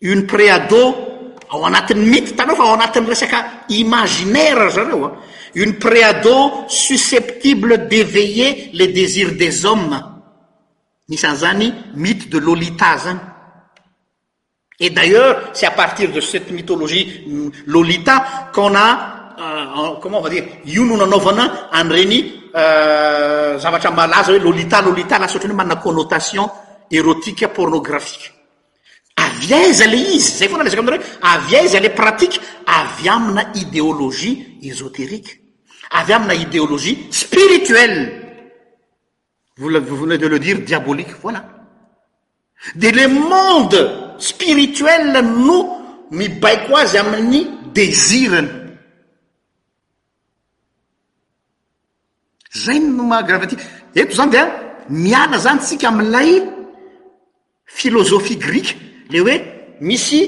Une près à deux ao anatin'ny mythe hitanao fa ao anatin'ny resaka imaginaire ry zareo a! Une près à deux susceptible d'éveiller les désirs des hommes, anisan'izany mythe de Lolita izany. Et d'ailleurs, c'est à partir de cette mythologie Lolita qu'on a, comment on va dire, io no nanaovana an'ireny zavatra malaza hoe Lolita, Lolita, lasa ohatran'ny hoe manana connotation érotique, pornographique. Avy aiza le izy? Zay foana resaka aminareo hoe avy aiza le pratique? Avy amina ideologie esoterique, avy amina ideologie spirituelle, vous le, vous venez de le dire, diabolique, voilà. Dia le monde spirituel no mibaiko azy amin'ny désir-ny. Zay no maha grave aty. Eto zany dia miala zany tsika amin'ilay philosophie grika, le hoe misy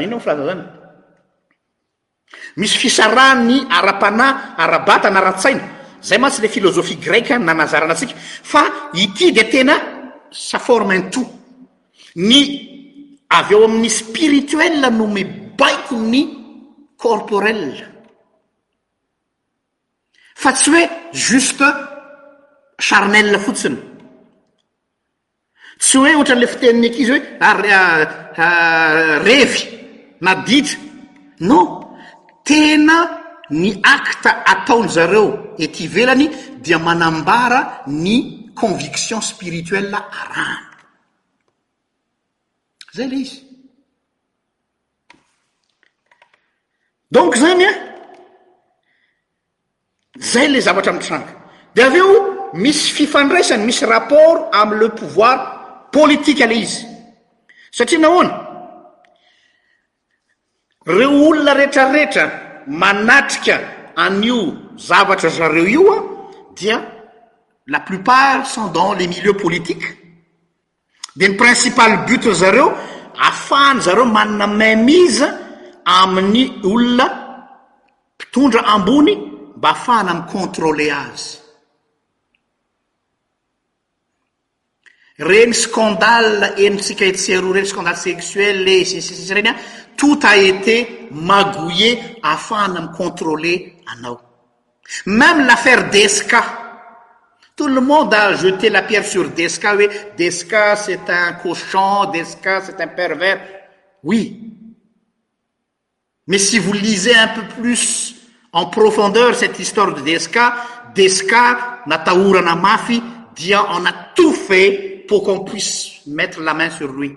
inona moa filaza zany, misy fisarahan'ny ara-panahy, ara-batana, ara-tsaina, zay mantsy le philosophie greka nanazarana antsika fa ity dia tena ça forme un tout, ny avy ao amin'ny spirituel no mibaiko ny corporel. fa tsy hoe juste charnel fotsiny, tsy hoe ohatran'ilay fitenin'ny ankizy hoe revy na ditra, non, tena ny acte ataon'ny zareo ety ivelany dia manambara ny conviction spirituelle arahany. Zay le izy. Donc zany a, zay le zavatra mitranga. De avy eo misy fifandraisany, misy rapport am' le pouvoir politique le izy. Satria nahoana? Reo olona retraretra manatrika an'io zavatra zareo io a dia la plupart sont dans les milieux politiques. Dia ny principal but ny zareo afahany zareo manana main mise amin'ny olona mpitondra ambony mba afahana mi controler azy. Reny scandale henontsika etsy sy eroa reny scandale sexuel e sy ny sisa sy ny sisa reny an, tout a été magouillé afahana mi controler anao. même l'affaire d'esca toutle monde a jeté la pierre sur deska deska c'est un cochon deska c'est un pervers oui mais si vous lisez un peu plus en profondeur cette histoire de deska deska na taourana mafi dia on a tout fait pour qu'on puisse mettre la main sur lui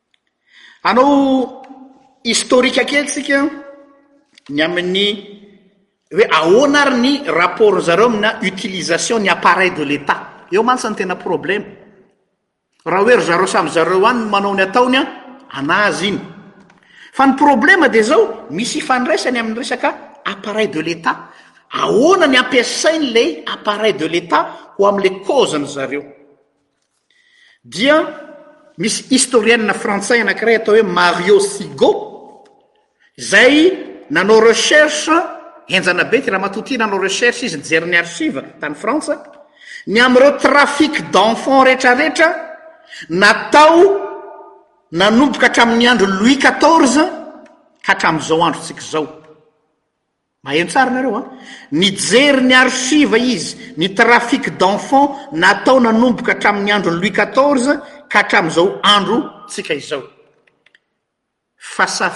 Hanao historique kely isika ny amin'ny hoe ahoana ary ny rapport ny zareo amina utilisation ny appareil de l'Etat. Eo mantsy ny tena problème. Raha hoe ry zareo samy zareo any no manao ny ataony an, an'azy iny. Fa ny problème dia izao, misy ifandraisany amin'ny resaka appareil de l'Etat. Ahoana ny ampiasainy ilay appareil de l'Etat ho amin'ilay cause ny zareo. dia misy historienne frantsay anankiray atao hoe Mario Sigo izay nanao recherche henjana be ty Ramatoa ty nanao recherche izy nijery ny archive tany Frantsa ny amin'ireo trafic d'enfants rehetrarehetra natao nanomboka hatramin'ny andro Louis quatorze hatramin'izao androntsika izao. Maheno tsara nareo an! Nijery ny archive izy, ny trafic d'enfants natao nanomboka hatramin'ny andron'i Louis quatorze ka hatramin'izao andro tsika izao. Fa sa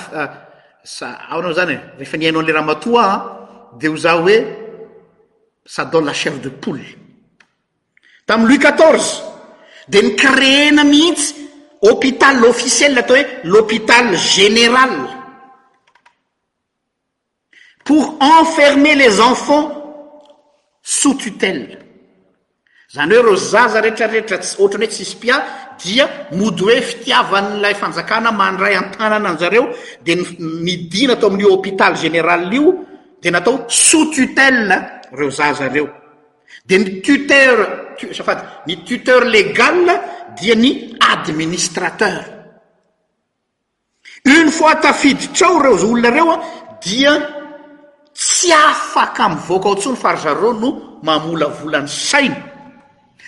sa ahoana moa izany e? Rehefa nihaino an'ilay ramatoa aho dia ho za hoe ça donne la chair de poule. Tamin'i Louis quatorze dia ni-créer-na mihitsy hôpital officiel atao hoe l'hôpital général. pour enfermer les enfants sous tutelle. Izany hoe ireo zaza rehetra rehetra tsy ohatrany hoe tsisy mpià dia mody hoe fitiavan'ilay fanjakana mandray an-tanana anjareo dia midina ato amin'io hôpital général io dia natao sous tutelle ireo zaza ireo. Dia ny tuteur, azafady, ny tuteur légal dia ny administrateur. Une fois tafiditra ao ireo olona ireo dia tsy afaka mivoaka ao intsony fa ry zareo no mamolavola ny saina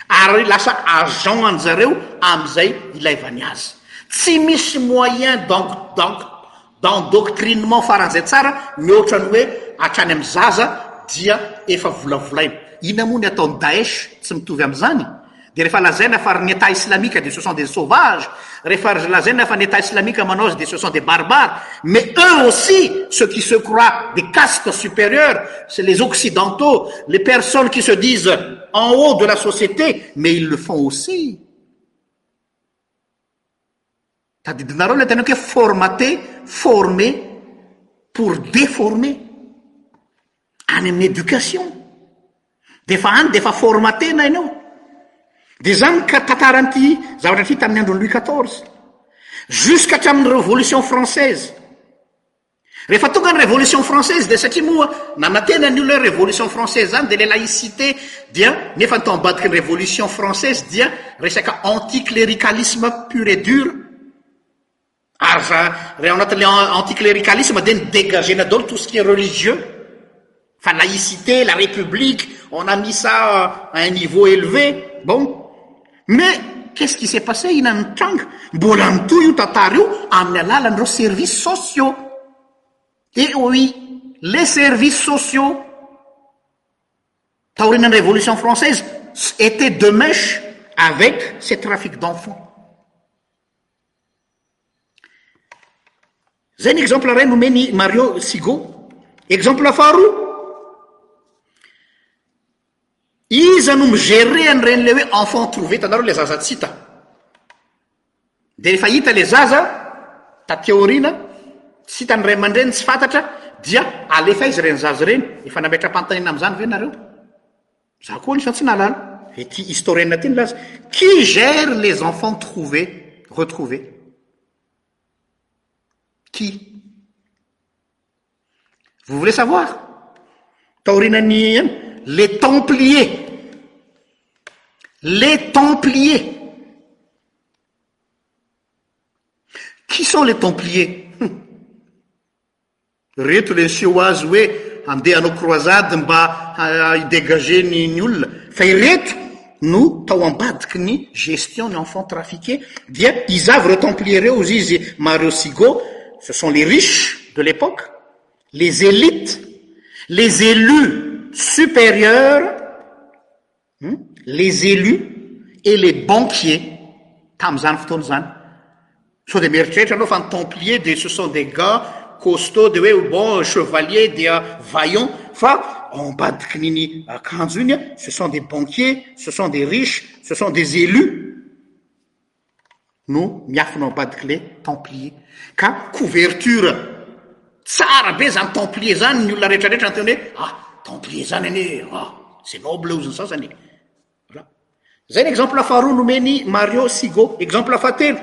ary lasa agent an-jareo amin'izay ilaivany azy. Tsy misy moyen d'endoctrinement faran'izay tsara mihoatra ny hoe hatrany amin'ny zaza dia efa volavolaina. Inona moa ny ataon'i Daesh tsy mitovy amin'izany? rehfa lazaina farny état islamique de ce sont des sauvages refa lazaina fa nétat islamique manaosy de se sont des barbares mais eux aussi ceu qui se croient des casques supérieures c'et les occidentaux les personnes qui se disent en haut de la société mais ils le font aussi Tadidinareo ilay teny hoe formater, former pour deformer. Any amin'ny éducation. Dia efa any dia efa formater-na ianao. Dia izany ny ka tantaran'ity zavatra ity tamin'ny andron'i Louis quatorze. Jusqu'hatramin'ny révolution française. Rehefa tonga ny révolution française dia satria moa nanantena ny olona hoe révolution française zany dia le laïcité dia nefa ny tao ambadiky ny révolution française dia resaka anti cléricalisme pur et dur ary za re ao anatin'ilay anti cléricalisme dia ny dégagena daholo tout ce qui est religieux fa laïcité la république onamisa un niveau élevé bon mais quet ce qui sest passé inaytranga mbola mito io tatary io amin'y alalandreo service sociaux eoi eh les services sociaux taorenan révolution française état demeche avec ces trafic d'enfant Zay ny exemple iray nomen'i Mario Sigo. Exemple faharoa, iza no mi-gerer an'ireny le hoe enfant trouvé hitanareo le zaza tsy hita? De rehefa hita le zaza taty aoriana, tsy hitan'ny ray aman-dreniny, tsy fantatra, dia alefa aiza ireny zaza ireny? Efa nametra-panontaniana amin'izany ve nareo? Za koa anisan'ny tsy nahalala. Ity historien ity nilaza. Qui gère les enfants trouvés, retrouvés? qi vovole savoir torinanya les templiers les templiers qui sont les templiers Reto le niseho azy hoe handeha hanao croisade mba hi degager ny ny olona fa ireto no tao ambadiky ny gestion ny enfants trafiquer dia iza avy ireo templiers ireo ozy izy Mario Sigo ce sont les riches de l'époque les élites les élus supérieurs les élus et les banquiers tam'zany fotoana zany sao de meritrretra anao fa ny templier de se sont des gas costeaux euh, de oe bon chevalier dea vallon fa embadikinyny akanjo iny a ce sont des banquiers ce sont des riches ce sont des élus no miafina ao am-padik'ilay templier. Ka couverture tsara be izany templier izany, ny olona rehetra rehetra niteny hoe ah templier izany anie ah c'est noble hozy ny sasany e. Voilà. Izay ny exemple faharoa nomen'i Mario Sigo. Exemple fahatelo,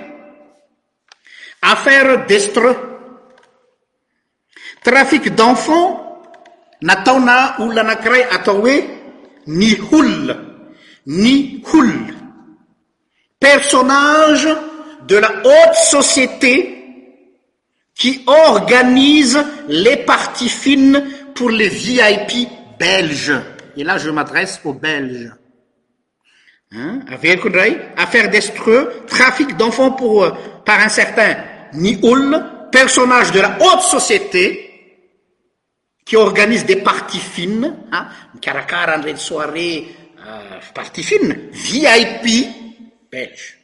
affaire d'Estreux. trafic d'enfant nataona houlanakrai atao e ni houl ni hol personnage de la haute société qui organise les parties fines pour les vip belges et là je m'adresse au belge aveloko ndray affaire destreux trafic d'enfant porpar euh, un certain ni olona personnage de la haute société que organise de parties finnea mikarakara nreni soirée euh, partie finne vip belge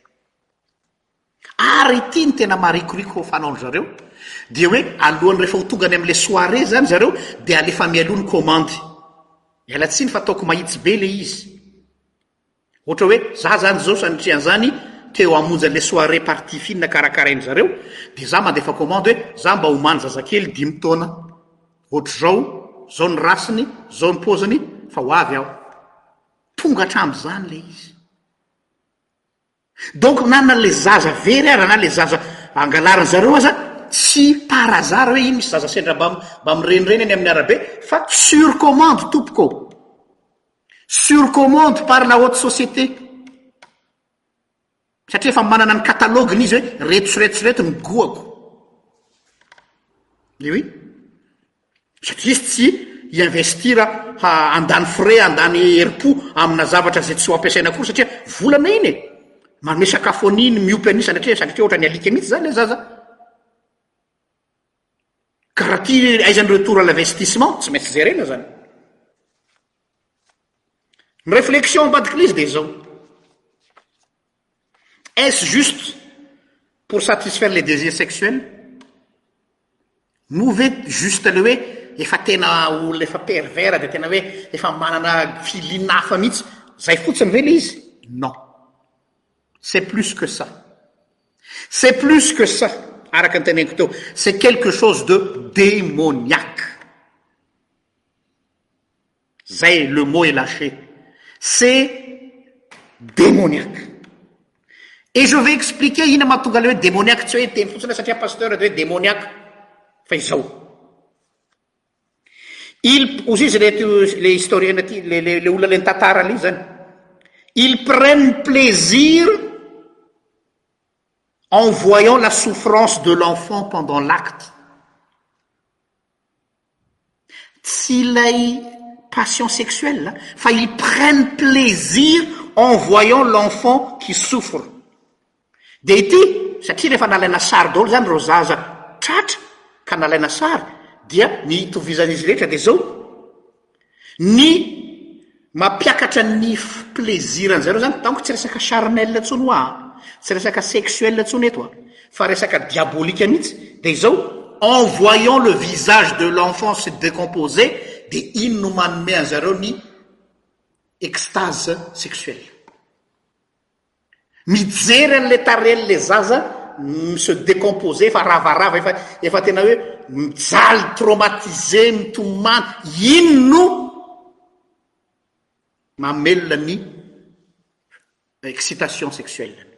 Ary ity no tena marikoriko ho fanaon-dry zareo dia hoe alohan'ny rehefa ho tonga any amin'ilay soirée izany zareo dia alefa mialoha ny commande. Miala tsiny fa ataoko mahitsy be ilay izy. Ohatra hoe za izany izao sanatrean'izany te ho hamonjy an'ilay soirée partie fine karakarain-dry zareo dia za mandefa commande hoe za mba omaly zazakely dimy taona, ohatr'izao, izao ny race-ny, izao ny paoziny fa ho avy aho. Tonga hatramin'izany ilay izy. Donc na na le zaza very aza na le zaza angalariny zareo aza tsy par hasard hoe iny misy zaza sendra mba mba mirenireny eny amin'ny arabe fa sur commande tompoko ô! Sur commande par la haute société satria efa manana ny catalogue-ny izy hoe reto sy reto sy reto no goako. Eh oui. Tsy gisy tsy hi-investir handany frais, handany herim-po amina zavatra izay tsy ho ampiasaina akory satria volana iny e! Manome sakafo an'iny, miompy an'iny sanatria, sanatria ohatran'ny alika mihitsy izany ilay zaza. Ka raha ity aiza ny retour à l'investissement? Tsy maintsy jerena izany. Ny réflexion ambadik'ilay izy dia izao. Est-ce juste pour satisfaire les désirs sexuels? Moa ve juste le hoe efa tena olona efa pervers dia tena hoe efa manana filiana hafa mihitsy, zay fotsiny ve le izy? Non. C'est plus que ça. C'est plus que ça, araka ny teneniko teo, c'est quelque chose de démoniaque. zay le mot est lâché c'est demoniake et je vaix expliquer ihna mahatonga le hoe démoniaka tsy hoe teny fotsina satria pasteur dy hoe démoniaka fa izao il oz izy rety le historien ty le ola lan tatara li zany il prenne plaisir en voyant la souffrance de l'enfant pendant l'acte Tsy ilay passion sexuelle an, fa ils prennent plaisir en voyant l'enfant qui souffre. Dia ity, satria rehefa nalaina sary daholo izany ireo zaza tratra ka nalaina sary dia ny itovizan'izy rehetra dia izao, Ny mampiakatra ny plaisir-nizay reo zany, donc tsy resaka charnel intsony hoa a, tsy resaka sexuel intsony eto a, fa resaka diabolique mihitsy, dia izao, en voyant le visage de l'enfant se decomposer dia iny no manome anzareo ny extase sexuel. Mijery an'ilay tarehin'ilay zaza mi-se décomposer, efa ravarava, efa efa tena hoe mijaly, traumatisé, mitomany. Iny no mamelona ny excitation sexuelle-ny.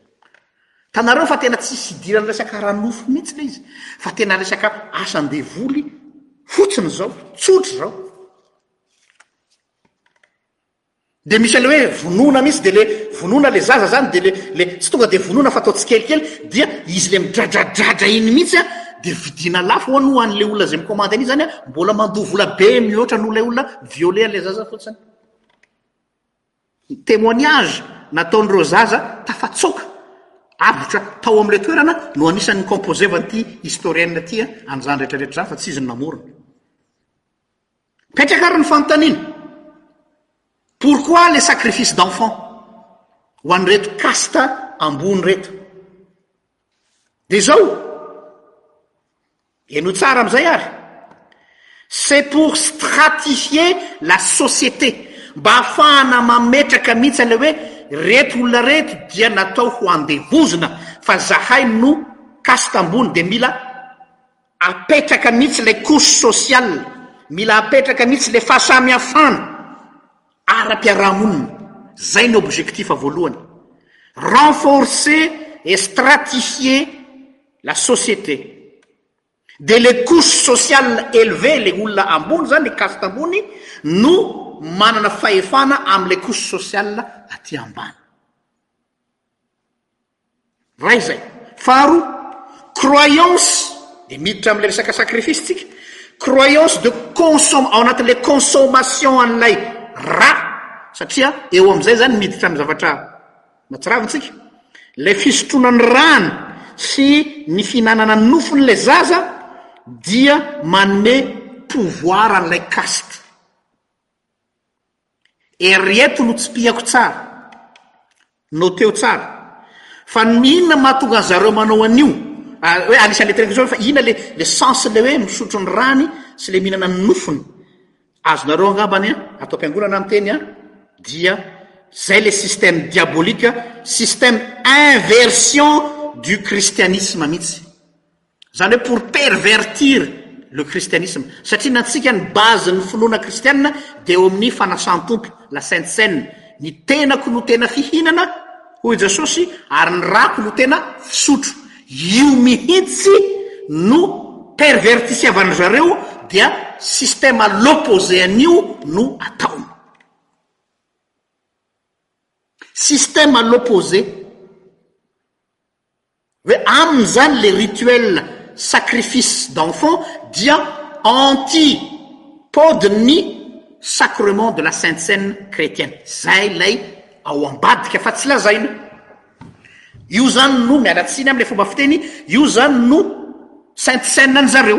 Hitanareo fa tena tsisy idiran'ny resaka ara-nofo mihitsy ilay izy fa tena resaka asan-devoly fotsiny izao, tsotra izao. Dia misy an'le hoe vonona mihitsy, dia le vonona le zaza zany dia le le tsy tonga dia vonona fa atao tsikelikely, dia izy le midradradradra iny mihitsy an, dia vidiana lafo hono ho an'le olona izay mikomandy an'iny zany an, mbola mandoa vola be mihoatra noho ilay olona mi-violer an'le zaza fotsiny. Ny témoignage nataon'ireo zaza tafatsoaka avotra tao amin'ilay toerana no anisan'ny ni-composevan'ity historienne ity an, an'izany rehetra rehetra izany fa tsy izy no namorona. Mipetraka ary ny fanontaniana, pourquoi le sacrifice d'enfants ho an'ireto caste ambony ireto? Dia izao, henoy tsara amin'izay ary, c'est pour stratifier la société, mba hahafahana mametraka mihitsy ilay hoe ireto olona ireto dia natao ho andevozina fa izahay no caste ambony dia mila Apetraka mihitsy ilay couche sociale, mila apetraka mihitsy ilay fahasamihafana ara-piarahamonina, zay ny objectif voalohany, renforcer et stratifier la société, dia ilay couche sociale élevée, ilay olona ambony zany, ilay caste ambony no manana fahefana amin'ilay couche sociale aty ambany. Iray izay. Faharoa, croyance, dia miditra amin'ilay resaka sacrifice isika, croyance de consom- ao anatin'ilay consommation an'ilay ra, satria eo amin'izay izany miditra amin'ny zavatra mahatsiravina isika. Ilay fisotroana ny rany sy ny fihinanana ny nofon'ilay zaza dia manome pouvoir an'ilay caste. Ry eto no tsipihako tsara, noteo tsara, fa ny inona no mahatonga an-dry zareo manao an'io? ary hoe anisan'ny le tena fa inona le le sens le hoe misotro ny rany sy le mihinana ny nofony? azonareo angamba ny ato am-piangonana miteny an, dia zay le système diabolique, système inversion du christianisme mihitsy. Izany hoe pour pervertir le christianisme, satria ny antsika ny base ny finoana kristianina dia eo amin'ny fanasan-tompo, la sainte seine, ny tenako no tena fihinana hoy Jesosy ary ny rako no tena fisotro, io mihitsy no pervertisiavan-dry zareo dia système à l'opposé an'io no ataony. Système à l'opposé. Hoe aminy izany le rituel sacrifice d'enfant dia anti pôdin'ny sacrement de la sainte seine chretienne. Zay ilay ao ambadika fa tsy lazaina. Io izany no, miala tsiny amin'ilay fomba fiteny, io izany no sainte seine an'zareo.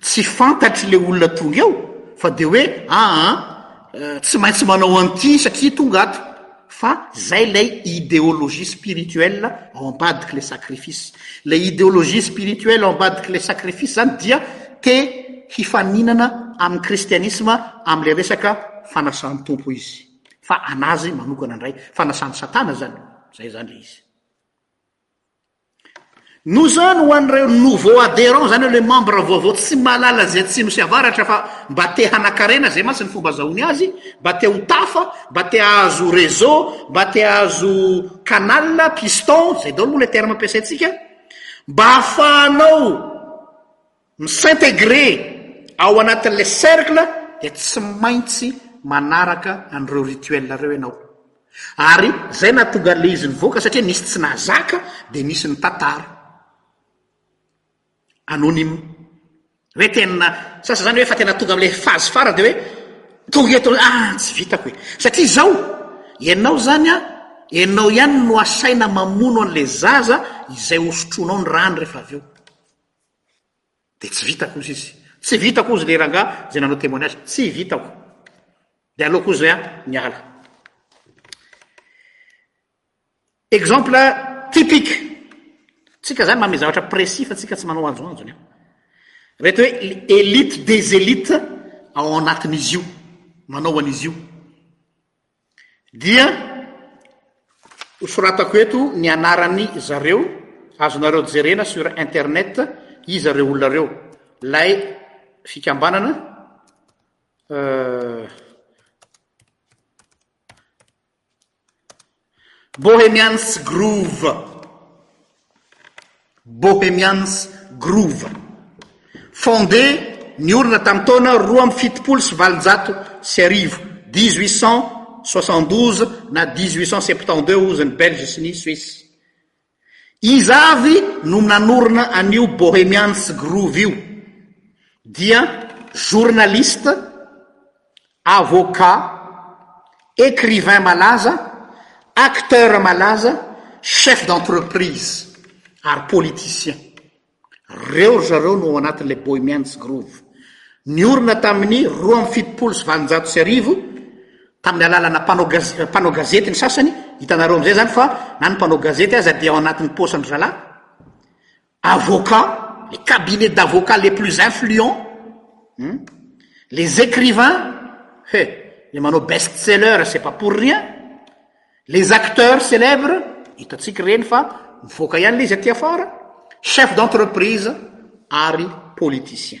Tsy fantatry le olona tonga eo fa de hoe aa tsy maintsy manao an'ity satria tonga ato fa zay lay ideologie spirituelle ao ambadiky le sacrifice. Lay ideologie spirituelle ao ambadiky lay sacrifice zany dia te hifaninana amin'ny kristianisma amin'ilay resaka fanasan'ny Tompo izy fa an'azy manokana indray, fanasan'i Satana zany, zay zany le izy. Noho izany, ho an'ireo nouveaux adhérents, izany hoe ilay membre vaovao tsy mahalala izay atsimo sy avaratra fa mba te hanakarena izay mantsy ny fomba azahoany azy, mba te ho tafa, mba te hahazo réseau, mba te hahazo canal, piston, izay daholo moa ilay terme ampiasaintsika, mba hahafahanao. Ny s'intégrer ao anatin'ilay cercle dia tsy maintsy manaraka an'ireo rituels ireo ianao. Ary izay nahatonga an'ilay izy nivoaka satria nisy tsy nahazaka dia nisy nitantara. Anonyme. Hoe tena, sasany izany hoe efa tena tonga amin'ilay phase farany dia hoe tonga eto ilay, ah tsy vitako e. Satria izao, ianao izany an, ianao ihany no asaina mamono an'ilay zaza izay hosotroinao ny rany rehefa avy eo. Dia tsy vitako ozy izy. Tsy vitako ozy le rangah zay nanao témoignage. Tsy vitako. Dia aleoko ozy hoe miala. Exemple typique. Tsika zany manome zavatra précis fa tsika tsy manao anjoanjony an. Reto hoe elite des elites ao anatin'izy io. Manao an'izy io. Dia hosoratako eto ny anaran'ny zareo, azonareo jerena sur internet iza ireo olona ireo, ilay fikambanana euh, Bohemians Groove. Bohemians Grove. Fondé ny orina tamin'ny taona roa amby fitopolo sy valonjato sy arivo, dix-huit cent soixante-douze na dix-huit cent septante-deux hozy ny Belge sy ny Suisse. Iza avy no nanorina an'io Bohemians Grove io? Dia journaliste, Avocat, écrivain malaza, acteur malaza, chef d'entreprise ary politicien. Reo ry zareo no ao anatin'ilay Bohemians Groove. Niorina tamin'ny roa amby fitopolo sy valonjato sy arivo tamin'ny alalana mpanao gazety, mpanao gazety ny sasany, hitanareo amin'izay izany fa na ny mpanao gazety aza dia ao anatin'ny paosin'ny zalahy. avoca le cabinet d'avocats les plus influents les écrivains eh le manao bestseller c'est pas pour rien les acteurs célèbres hitatsika reny fa mivoaka ihany ley izy atyafara chef d'entreprise ary politicien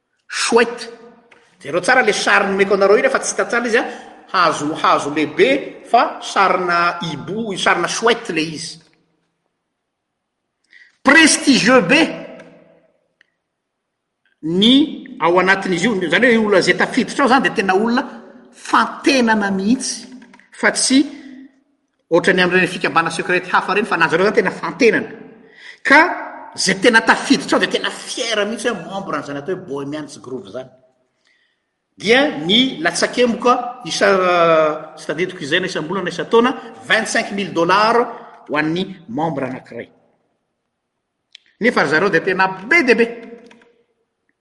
Chouette. Jereo tsara le sary nomeko anareo iny fa tsy hita tsara izy a, hazo hazo lehibe fa sarina hibou, sarina chouette le izy. Prestigieux be ny ao anatin'izy io, zany hoe io olona zay tafiditra ao zany dia tena olona fantenana mihitsy fa tsy. Ohatrany amin'ireny fikambana secrète hafa ireny fa na zareo zany tena fantenana ka zay tena tafiditra ao dia tena fier mihitsy hoe membre an'izany atao hoe Bohemians Groove zany. Dia ny latsakemoka isa tsy tadidiko izay na isam-bolana na isan-taona vingt cinq mille dollars ho an'ny membre anankiray. Nefa ry zareo dia tena be dia be.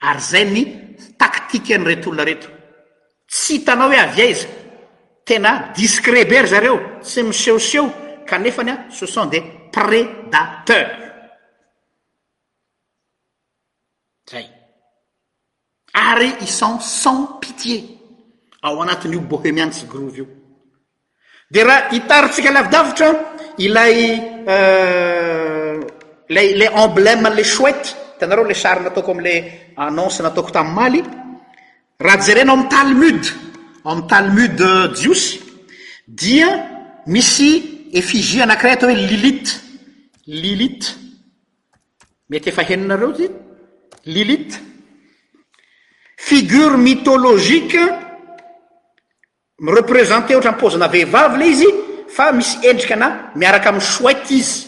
Ary izay ny taktikan'ireto olona ireto. Tsy hitanao hoe avy aiza. Tena discret be ry zareo, tsy misehoseho, kanefany an, ce sont des prédateurs. Zay. Ary ils sont sans pitié ao anatin'io Bohemians Groove io. Dia raha hitarintsika lavidavitra ilay ilay ilay emblème an'ilay chouette, hitanareo ilay sary nataoko amin'ilay annonce nataoko tamin'ny Maly, raha jerena ao amin'ny Talmud, ao amin'ny Talmud jiosy, dia misy effigie anankiray atao hoe Lilith, Lilith, mety efa henonareo ity, Lilith, figure mythologique Mi-representer ohatran'ny paozina vehivavy ilay izy fa misy endrikana miaraka amin'ny chouette izy,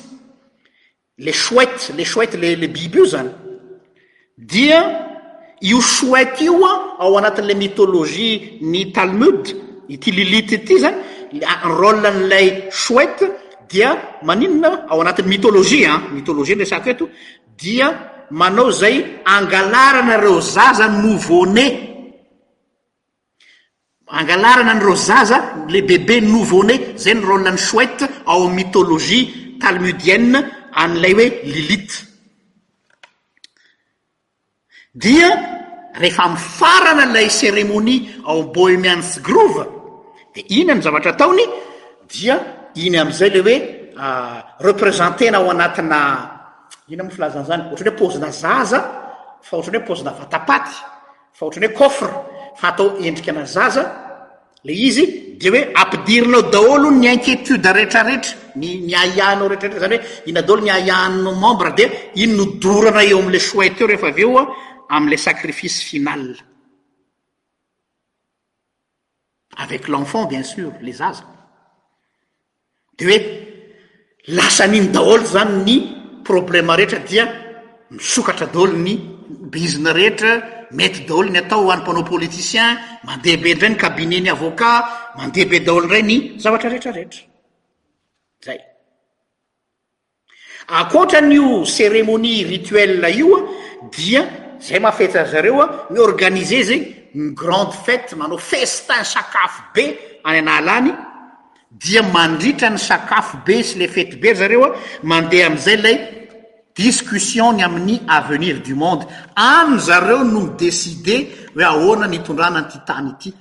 ilay chouette, ilay chouette ilay ilay biby io izany. Dia io chouette io an, ao anatin'ilay mythologie ny Talmud, ity Lilith ity izany, a- ny rôle-n'ilay chouette dia maninona ao anatin'ny mythologie an, mythologie no resahako eto, dia manao izay angalarana ireo zaza nouveau-né. Angalarana an'ireo zaza, les bébés nouveau nés, izay ny rôle an'ny chouette ao amin'ny mythologie talmudienne an'ilay hoe Lilith. Dia rehefa mifarana ilay cérémonie ao amin'ny Bohemian's Groove, dia iny ny zavatra ataony, dia iny amin'izay ilay hoe representer-na ao anatina, inona moa filazana an'izany, ohatran'ny hoe paozina zaza fa ohatran'ny hoe paozina vatapaty. fa ohatran'ny hoe coffre fa atao endrika ana zaza le izy de hoe ampidirinao daholo ny inquiétude retraretra ny ny ahiahinao retraretra zany hoe ina daholo ny ahiahinao membre de iny no dorana eo am'le chouette eo rehefa avy eo a am'le sacrifice final avec l'enfant bien sur, le zaza, de hoe lasa an'iny daholo zany ny problème rehetra dia misokatra daholo ny bizina rehetra, mety daholo ny atao ho an'ny mpanao politicien, mandeha be indray ny cabinet ny avocat, mandeha be daholo indray ny zavatra rehetra rehetra. Zay. Ankoatra an'io cérémonie rituelle io dia zay mahafetsa ry zareo a, mi-organiser zegny ny grande fête, manao festin sakafo be any Analany, dia mandritra ny sakafo be sy le fety be ry zareo a, mandeha am'zay lay discussion ny amin'ny avenir du monde, any zareo no mi-decider hoe ahoana ny hitondrana an'ity tany ity.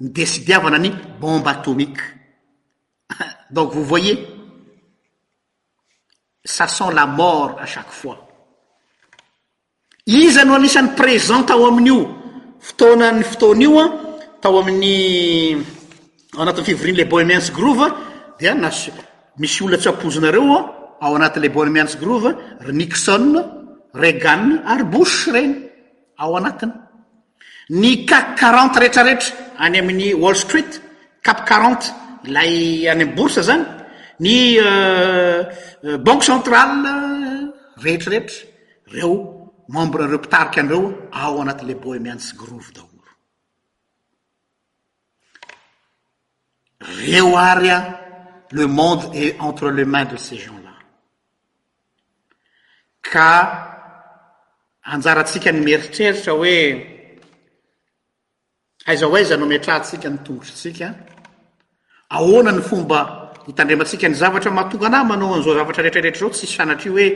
ny desidiavana ny bombe atomique. Donc vous voyez, ça sent la mort à chaque fois. Iza no anisan'ny présent tao amin'io fotoanan'ny fotoana io an, tao amin'ny ao anatin'ny fivorian'ilay Bohemians Groove dia nas- misy olona tsy ampoizinareo an, ao anatin'ilay Bohemians Groove, ry Nixon, Reagan ary Bush ireny ao anatiny. Ny CAC quarante rehetra rehetra any amin'ny Wall Street, cap quarante, ilay any amin'ny bourse zany, ny banque centrale rehetra rehetra, reo membre reo mpitarika an'ireo ao anatin'ilay Bohemians Grove daholo. Reo ary an, le monde est entre les mains de ces gens là. Ka anjarantsika ny mieritreritra hoe aiza ho aiza no ametrahantsika ny tongotritsika, ahoana ny fomba hitandremantsika ny zavatra mahatonga anà manao an'izao zavatra rehetrarehetra izao, tsisy sanatria hoe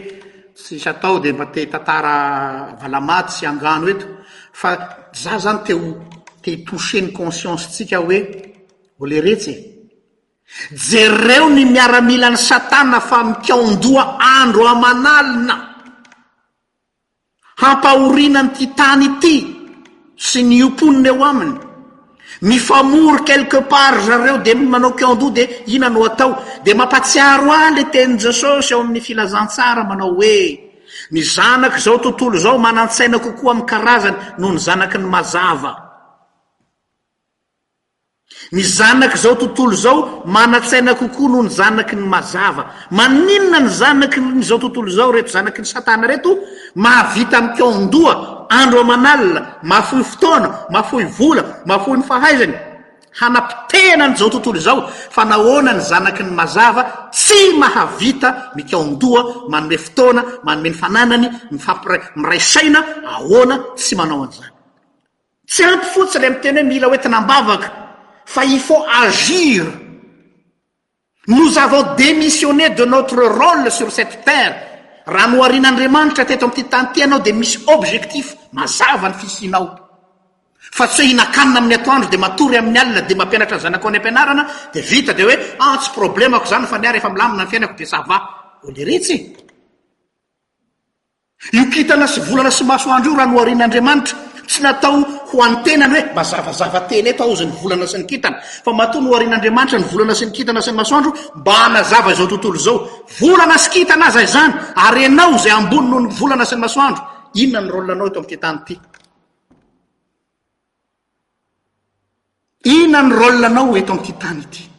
tsisy atao dia mba te hitantara valamady sy angano eto, fa za zany te ho te hi-toucher ny conscience-tsika hoe ho leretsy e! Jereo ny miaramilan'i Satana fa mikaon-doha andro aman'alina hampahoriana an'ity tany ity sy ny mponina eo aminy. Mifamory quelque part ry zareo dia manao kion-doha dia inona no atao? Dia mampatsiaro ahy ilay tenin'i Jesosy ao amin'ny Filazantsara manao hoe, Ny zanak'izao tontolo izao manan-tsaina kokoa amin'ny karazany noho ny zanaky ny mazava. Ny zanak'izao tontolo izao manan-tsaina kokoa noho ny zanaky ny mazava. Maninona ny zanaky ny izao tontolo izao, ireto zanaky ny Satana ireto, mahavita mikaon-doha andro aman'alina, mahafoy fotoana, mahafoy vola, mahafoy ny fahaizany, hanapotehana an'izao tontolo izao, fa nahoana ny zanaky ny mazava tsy mahavita mikaon-doha, manome fotoana, manome ny fananany, mifampiray, miray saina, ahoana tsy manao an'izany? Tsy ampy fotsiny ilay miteny hoe mila hoentina am-bavaka fa il faut agir. Nous avons démissionné de notre rôle sur cette terre. Raha noharian'Andriamanitra teto amin'ity tany ity ianao dia misy objectif mazava ny fisianao. Fa tsy hoe hihinan-kanina amin'ny atoandro dia matory amin'ny alina dia mampianatra ny zanakao any am-pianarana dia vita dia hoe ah tsy problemako izany fa ny ahy rehefa milamina ny fiainako dia ça va. Oliretsy e! Io kintana sy volana sy masoandro io raha noharian'Andriamanitra, tsy natao ho an'ny tenany hoe mba zavazava teny eto aozy ny volana sy ny kintana, fa matoa noharian'Andriamanitra ny volana sy ny kintana sy ny masoandro mba hanazava izao tontolo izao. Volana sy kintana aza izany, ary ianao izay ambony noho ny volana sy ny masoandro, inona ny rôle-nao eto amin'ity tany ity? Inona ny rôle-nao eto amin'ity tany ity?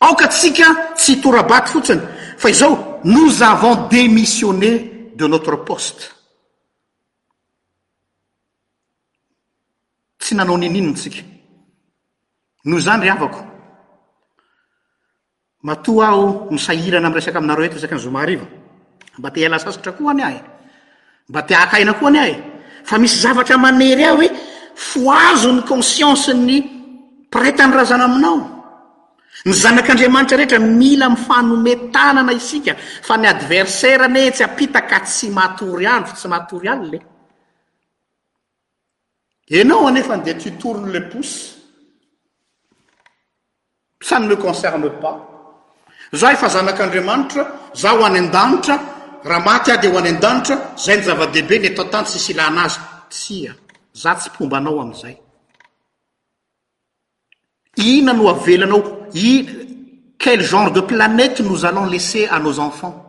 Aoka tsika tsy hitorabato fotsiny fa izao nous avons demissionne de notre poste. Tsy nanao nininon tsika. Noho izany ry havako, matoa aho misahirana miresaka aminareo eto isaky ny zoma hariva, mba te hiala sasatra koa anie aho e. Mba te haka aina koa anie aho e! Fa misy zavatra manery ahy hoe fohazo ny conscience ny prêtre any razana aminao. Ny zanak'Andriamanitra rehetra mila mifanome tanana isika fa ny adversaire anie etsy ampita ka tsy matory andro tsy matory alina e! Enao anefa dia tu tournes le pouce, ça ne me concerne pas, za efa zanak'Andriamanitra, za ho any an-danitra, raha maty aho dia ho any an-danitra, zay no zava-dehibe, ny eto an-tany tsisy ilana azy. Tsia, za tsy mpomba anao amin'izay. Inona no avelanao, i, quel genre de planète nous allons laisser à nos enfants?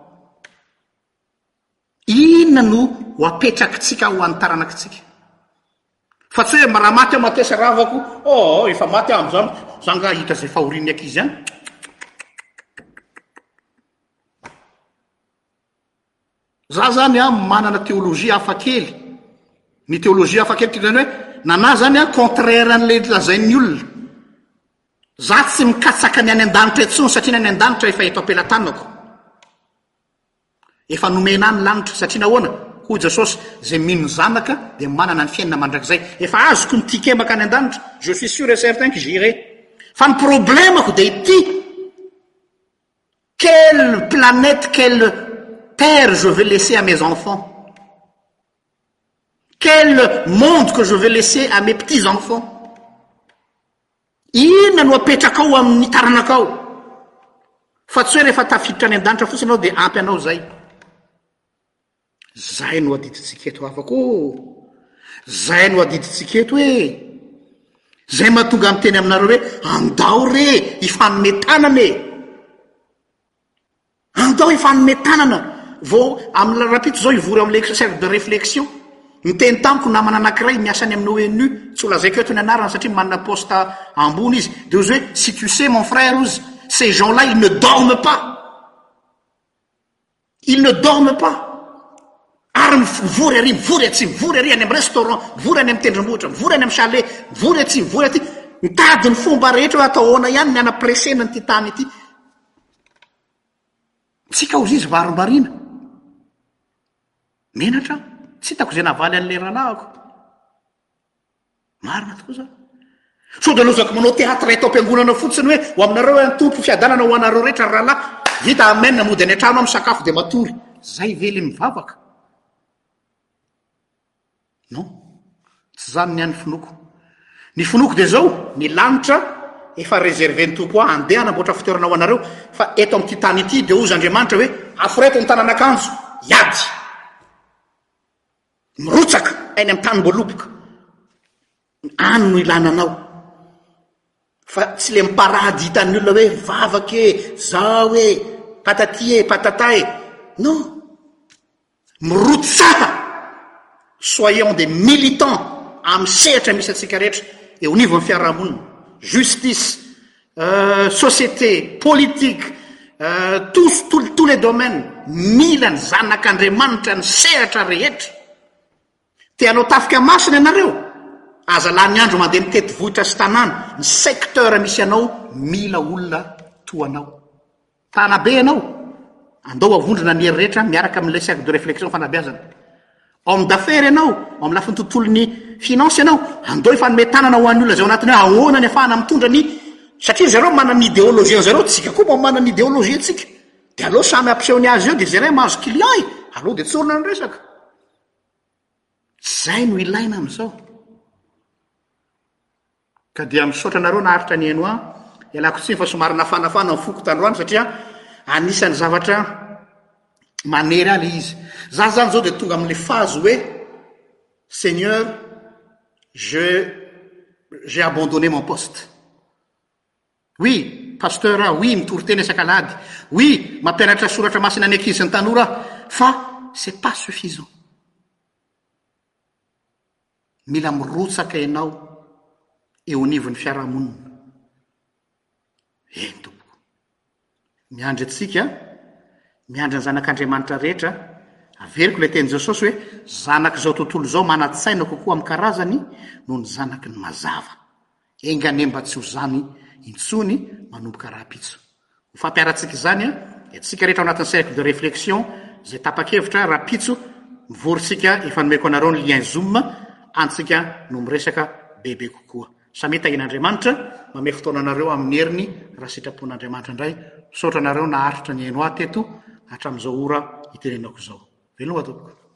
Inona no ho apetrakitsika ho an'ny taranakitsika? Fa tsy hoe raha maty aho matesa ravako, oh oh efa maty aho amin'izany, za angaha hita izay fahorian'ny ankizy any? Za izany an manana théologie hafa kely, ny théologie hafa kely toy izany hoe nana izany an contraire an'ilay lazain'ny olona, za tsy mikatsaka ny any an-danitra intsony satria ny any an-danitra efa eto am-pelatanako. Efa nomena ahy ny lanitra, satria nahoana? Hoy Jesosy, Izay mino ny Zanaka dia manana ny fiainana mandrakizay. Efa azoko ny tikem-baka any an-danitra, je suis sûr et certain que j'irai. Fa ny problemako dia ity, quelle planète, quelle terre je vais laisser à mes enfants? Quel monde que je vais laisser à mes petits enfants? Inona no apetrakao amin'ny taranakao? Fa tsy hoe rehefa tafiditra any an-danitra fotsiny ianao dia ampy anao izay. Izay no adidintsika eto havako ô! Izay no adidintsika eto e! Izay mahatonga ahy miteny aminareo hoe andao re hifanome tanana e! Andao hifanome tanana vao amin'ny rahampitso izao hivory ao amin'ilay cercle de réflexion. Niteny tamiko namana anankiray miasa any amin'ny ONU, tsy ho lazaiko eto ny anarany satria manana poste ambony izy, dia hozy hoe, si tu sais mon frère hozy, ces gens là ils ne dorment pas, ils ne dorment pas, ary mivory ary mivory atsy, mivory ary any amin'ny restaurant, mivory any amin'ny tendrombohitra, mivory any amin'ny chalet, mivory atsy mivory aty, mitady ny fomba rehetra hoe atao ahoana ihany ny hanapresena an'ity tany ity. Tsy ka ozizy varimbariana. Menatra aho. Tsy hitako izay nahavaly an'ilay rahalahiko. Marina tokoa izany. Sao dia lozako manao théâtre eto am-piangonana fotsiny hoe ho aminareo hoe ny Tompo fiadanana ho anareo rehetra ry rahalahy. Vita amen mody any an-trano aho misakafo dia matory. Izay ve ilay mivavaka? Non. Tsy zany ny ahy ny finoako. Ny finoako dia zao, ny lanitra efa reserver ny Tompo ahy handeha hanamboatra fitoerana ho anareo, fa eto amin'ity tany ity dia hozy Andriamanitra hoe aforeto ny tanan'akanjo, hiady. Mirotsaka any amin'ny tany mboaloboka. Any no ilana anao. Fa tsy le mi-parade hitan'ny olona hoe vavaka e, zao e, patati e, patata e. Non. Mirotsaha! Soyons des militants amin'ny sehatra misy antsika rehetra eo anivon'ny fiarahamonina, justice, société, politique, tous, tous les domaines, mila ny zanak'Andriamanitra ny sehatra rehetra. Te hanao tafika masina ianareo? Aza lany andro mandeha mitety vohitra sy tanàna, ny secteur misy anao mila olona toa anao. Mpanabe ianao? Andao avondrona ny hery rehetra miaraka amin'ilay cercle de réflexion fanabeazana. Homme d'affaires ianao? Ao amin'ny lafiny tontolon'ny finance ianao? Andao hifanome tanana ho an'ny olona izay ao anatiny hoe ahoana ny afahana mitondra ny satria ry zareo manana ny idéologie an'i zareo, tsika koa mba manana ny idéologie antsika. Dia aleo samy ampiseho ny azy eo dia izay indray mahazo client e! Aleo dia tsorina ny resaka. Tsy izay no ilaina amin'izao. Ka dia misaotra anareo naharitra nihaino ahy. Ialako tsiny fa somary nafanafana ny foko tandroany satria anisan'ny zavatra manery ahy ilay izy. Za zany zao dia tonga amin'ilay phase hoe Seigneur je j'ai abandonné mon poste. Oui, Pasteur aho, oui mitory tena isak'alahady, oui mampianatra soratra masina ny ankizy sy ny tanora aho, fa c'est pas suffisant. Mila mirotsaka ianao eo anivon'ny fiarahamonina. Eny tompoko. Miandry antsika, miandry ny zanak'Andriamanitra rehetra. Averiko ilay tenin'i Jesosy hoe, Zanak'izao tontolo izao manan-tsaina kokoa amin'ny karazany noho ny zanaky ny mazava. Enga anie mba tsy ho izany intsony manomboka rahampitso. Ho fampiharantsika izany an, dia tsika rehetra ao anatin'ny cercle de reflexion izay tapa-kevitra rahampitso mivory tsika efa nomeko anareo ny lien zoom antsika no miresaka bebe kokoa. Samia tahian'Andriamanitra mamehy fotoana anareo amin'ny heriny raha sitrapon'Andriamanitra indray. Misaotra anareo naharitra nihaino ahy teto hatramin'izao ora itenenako izao. Veloma tompoko.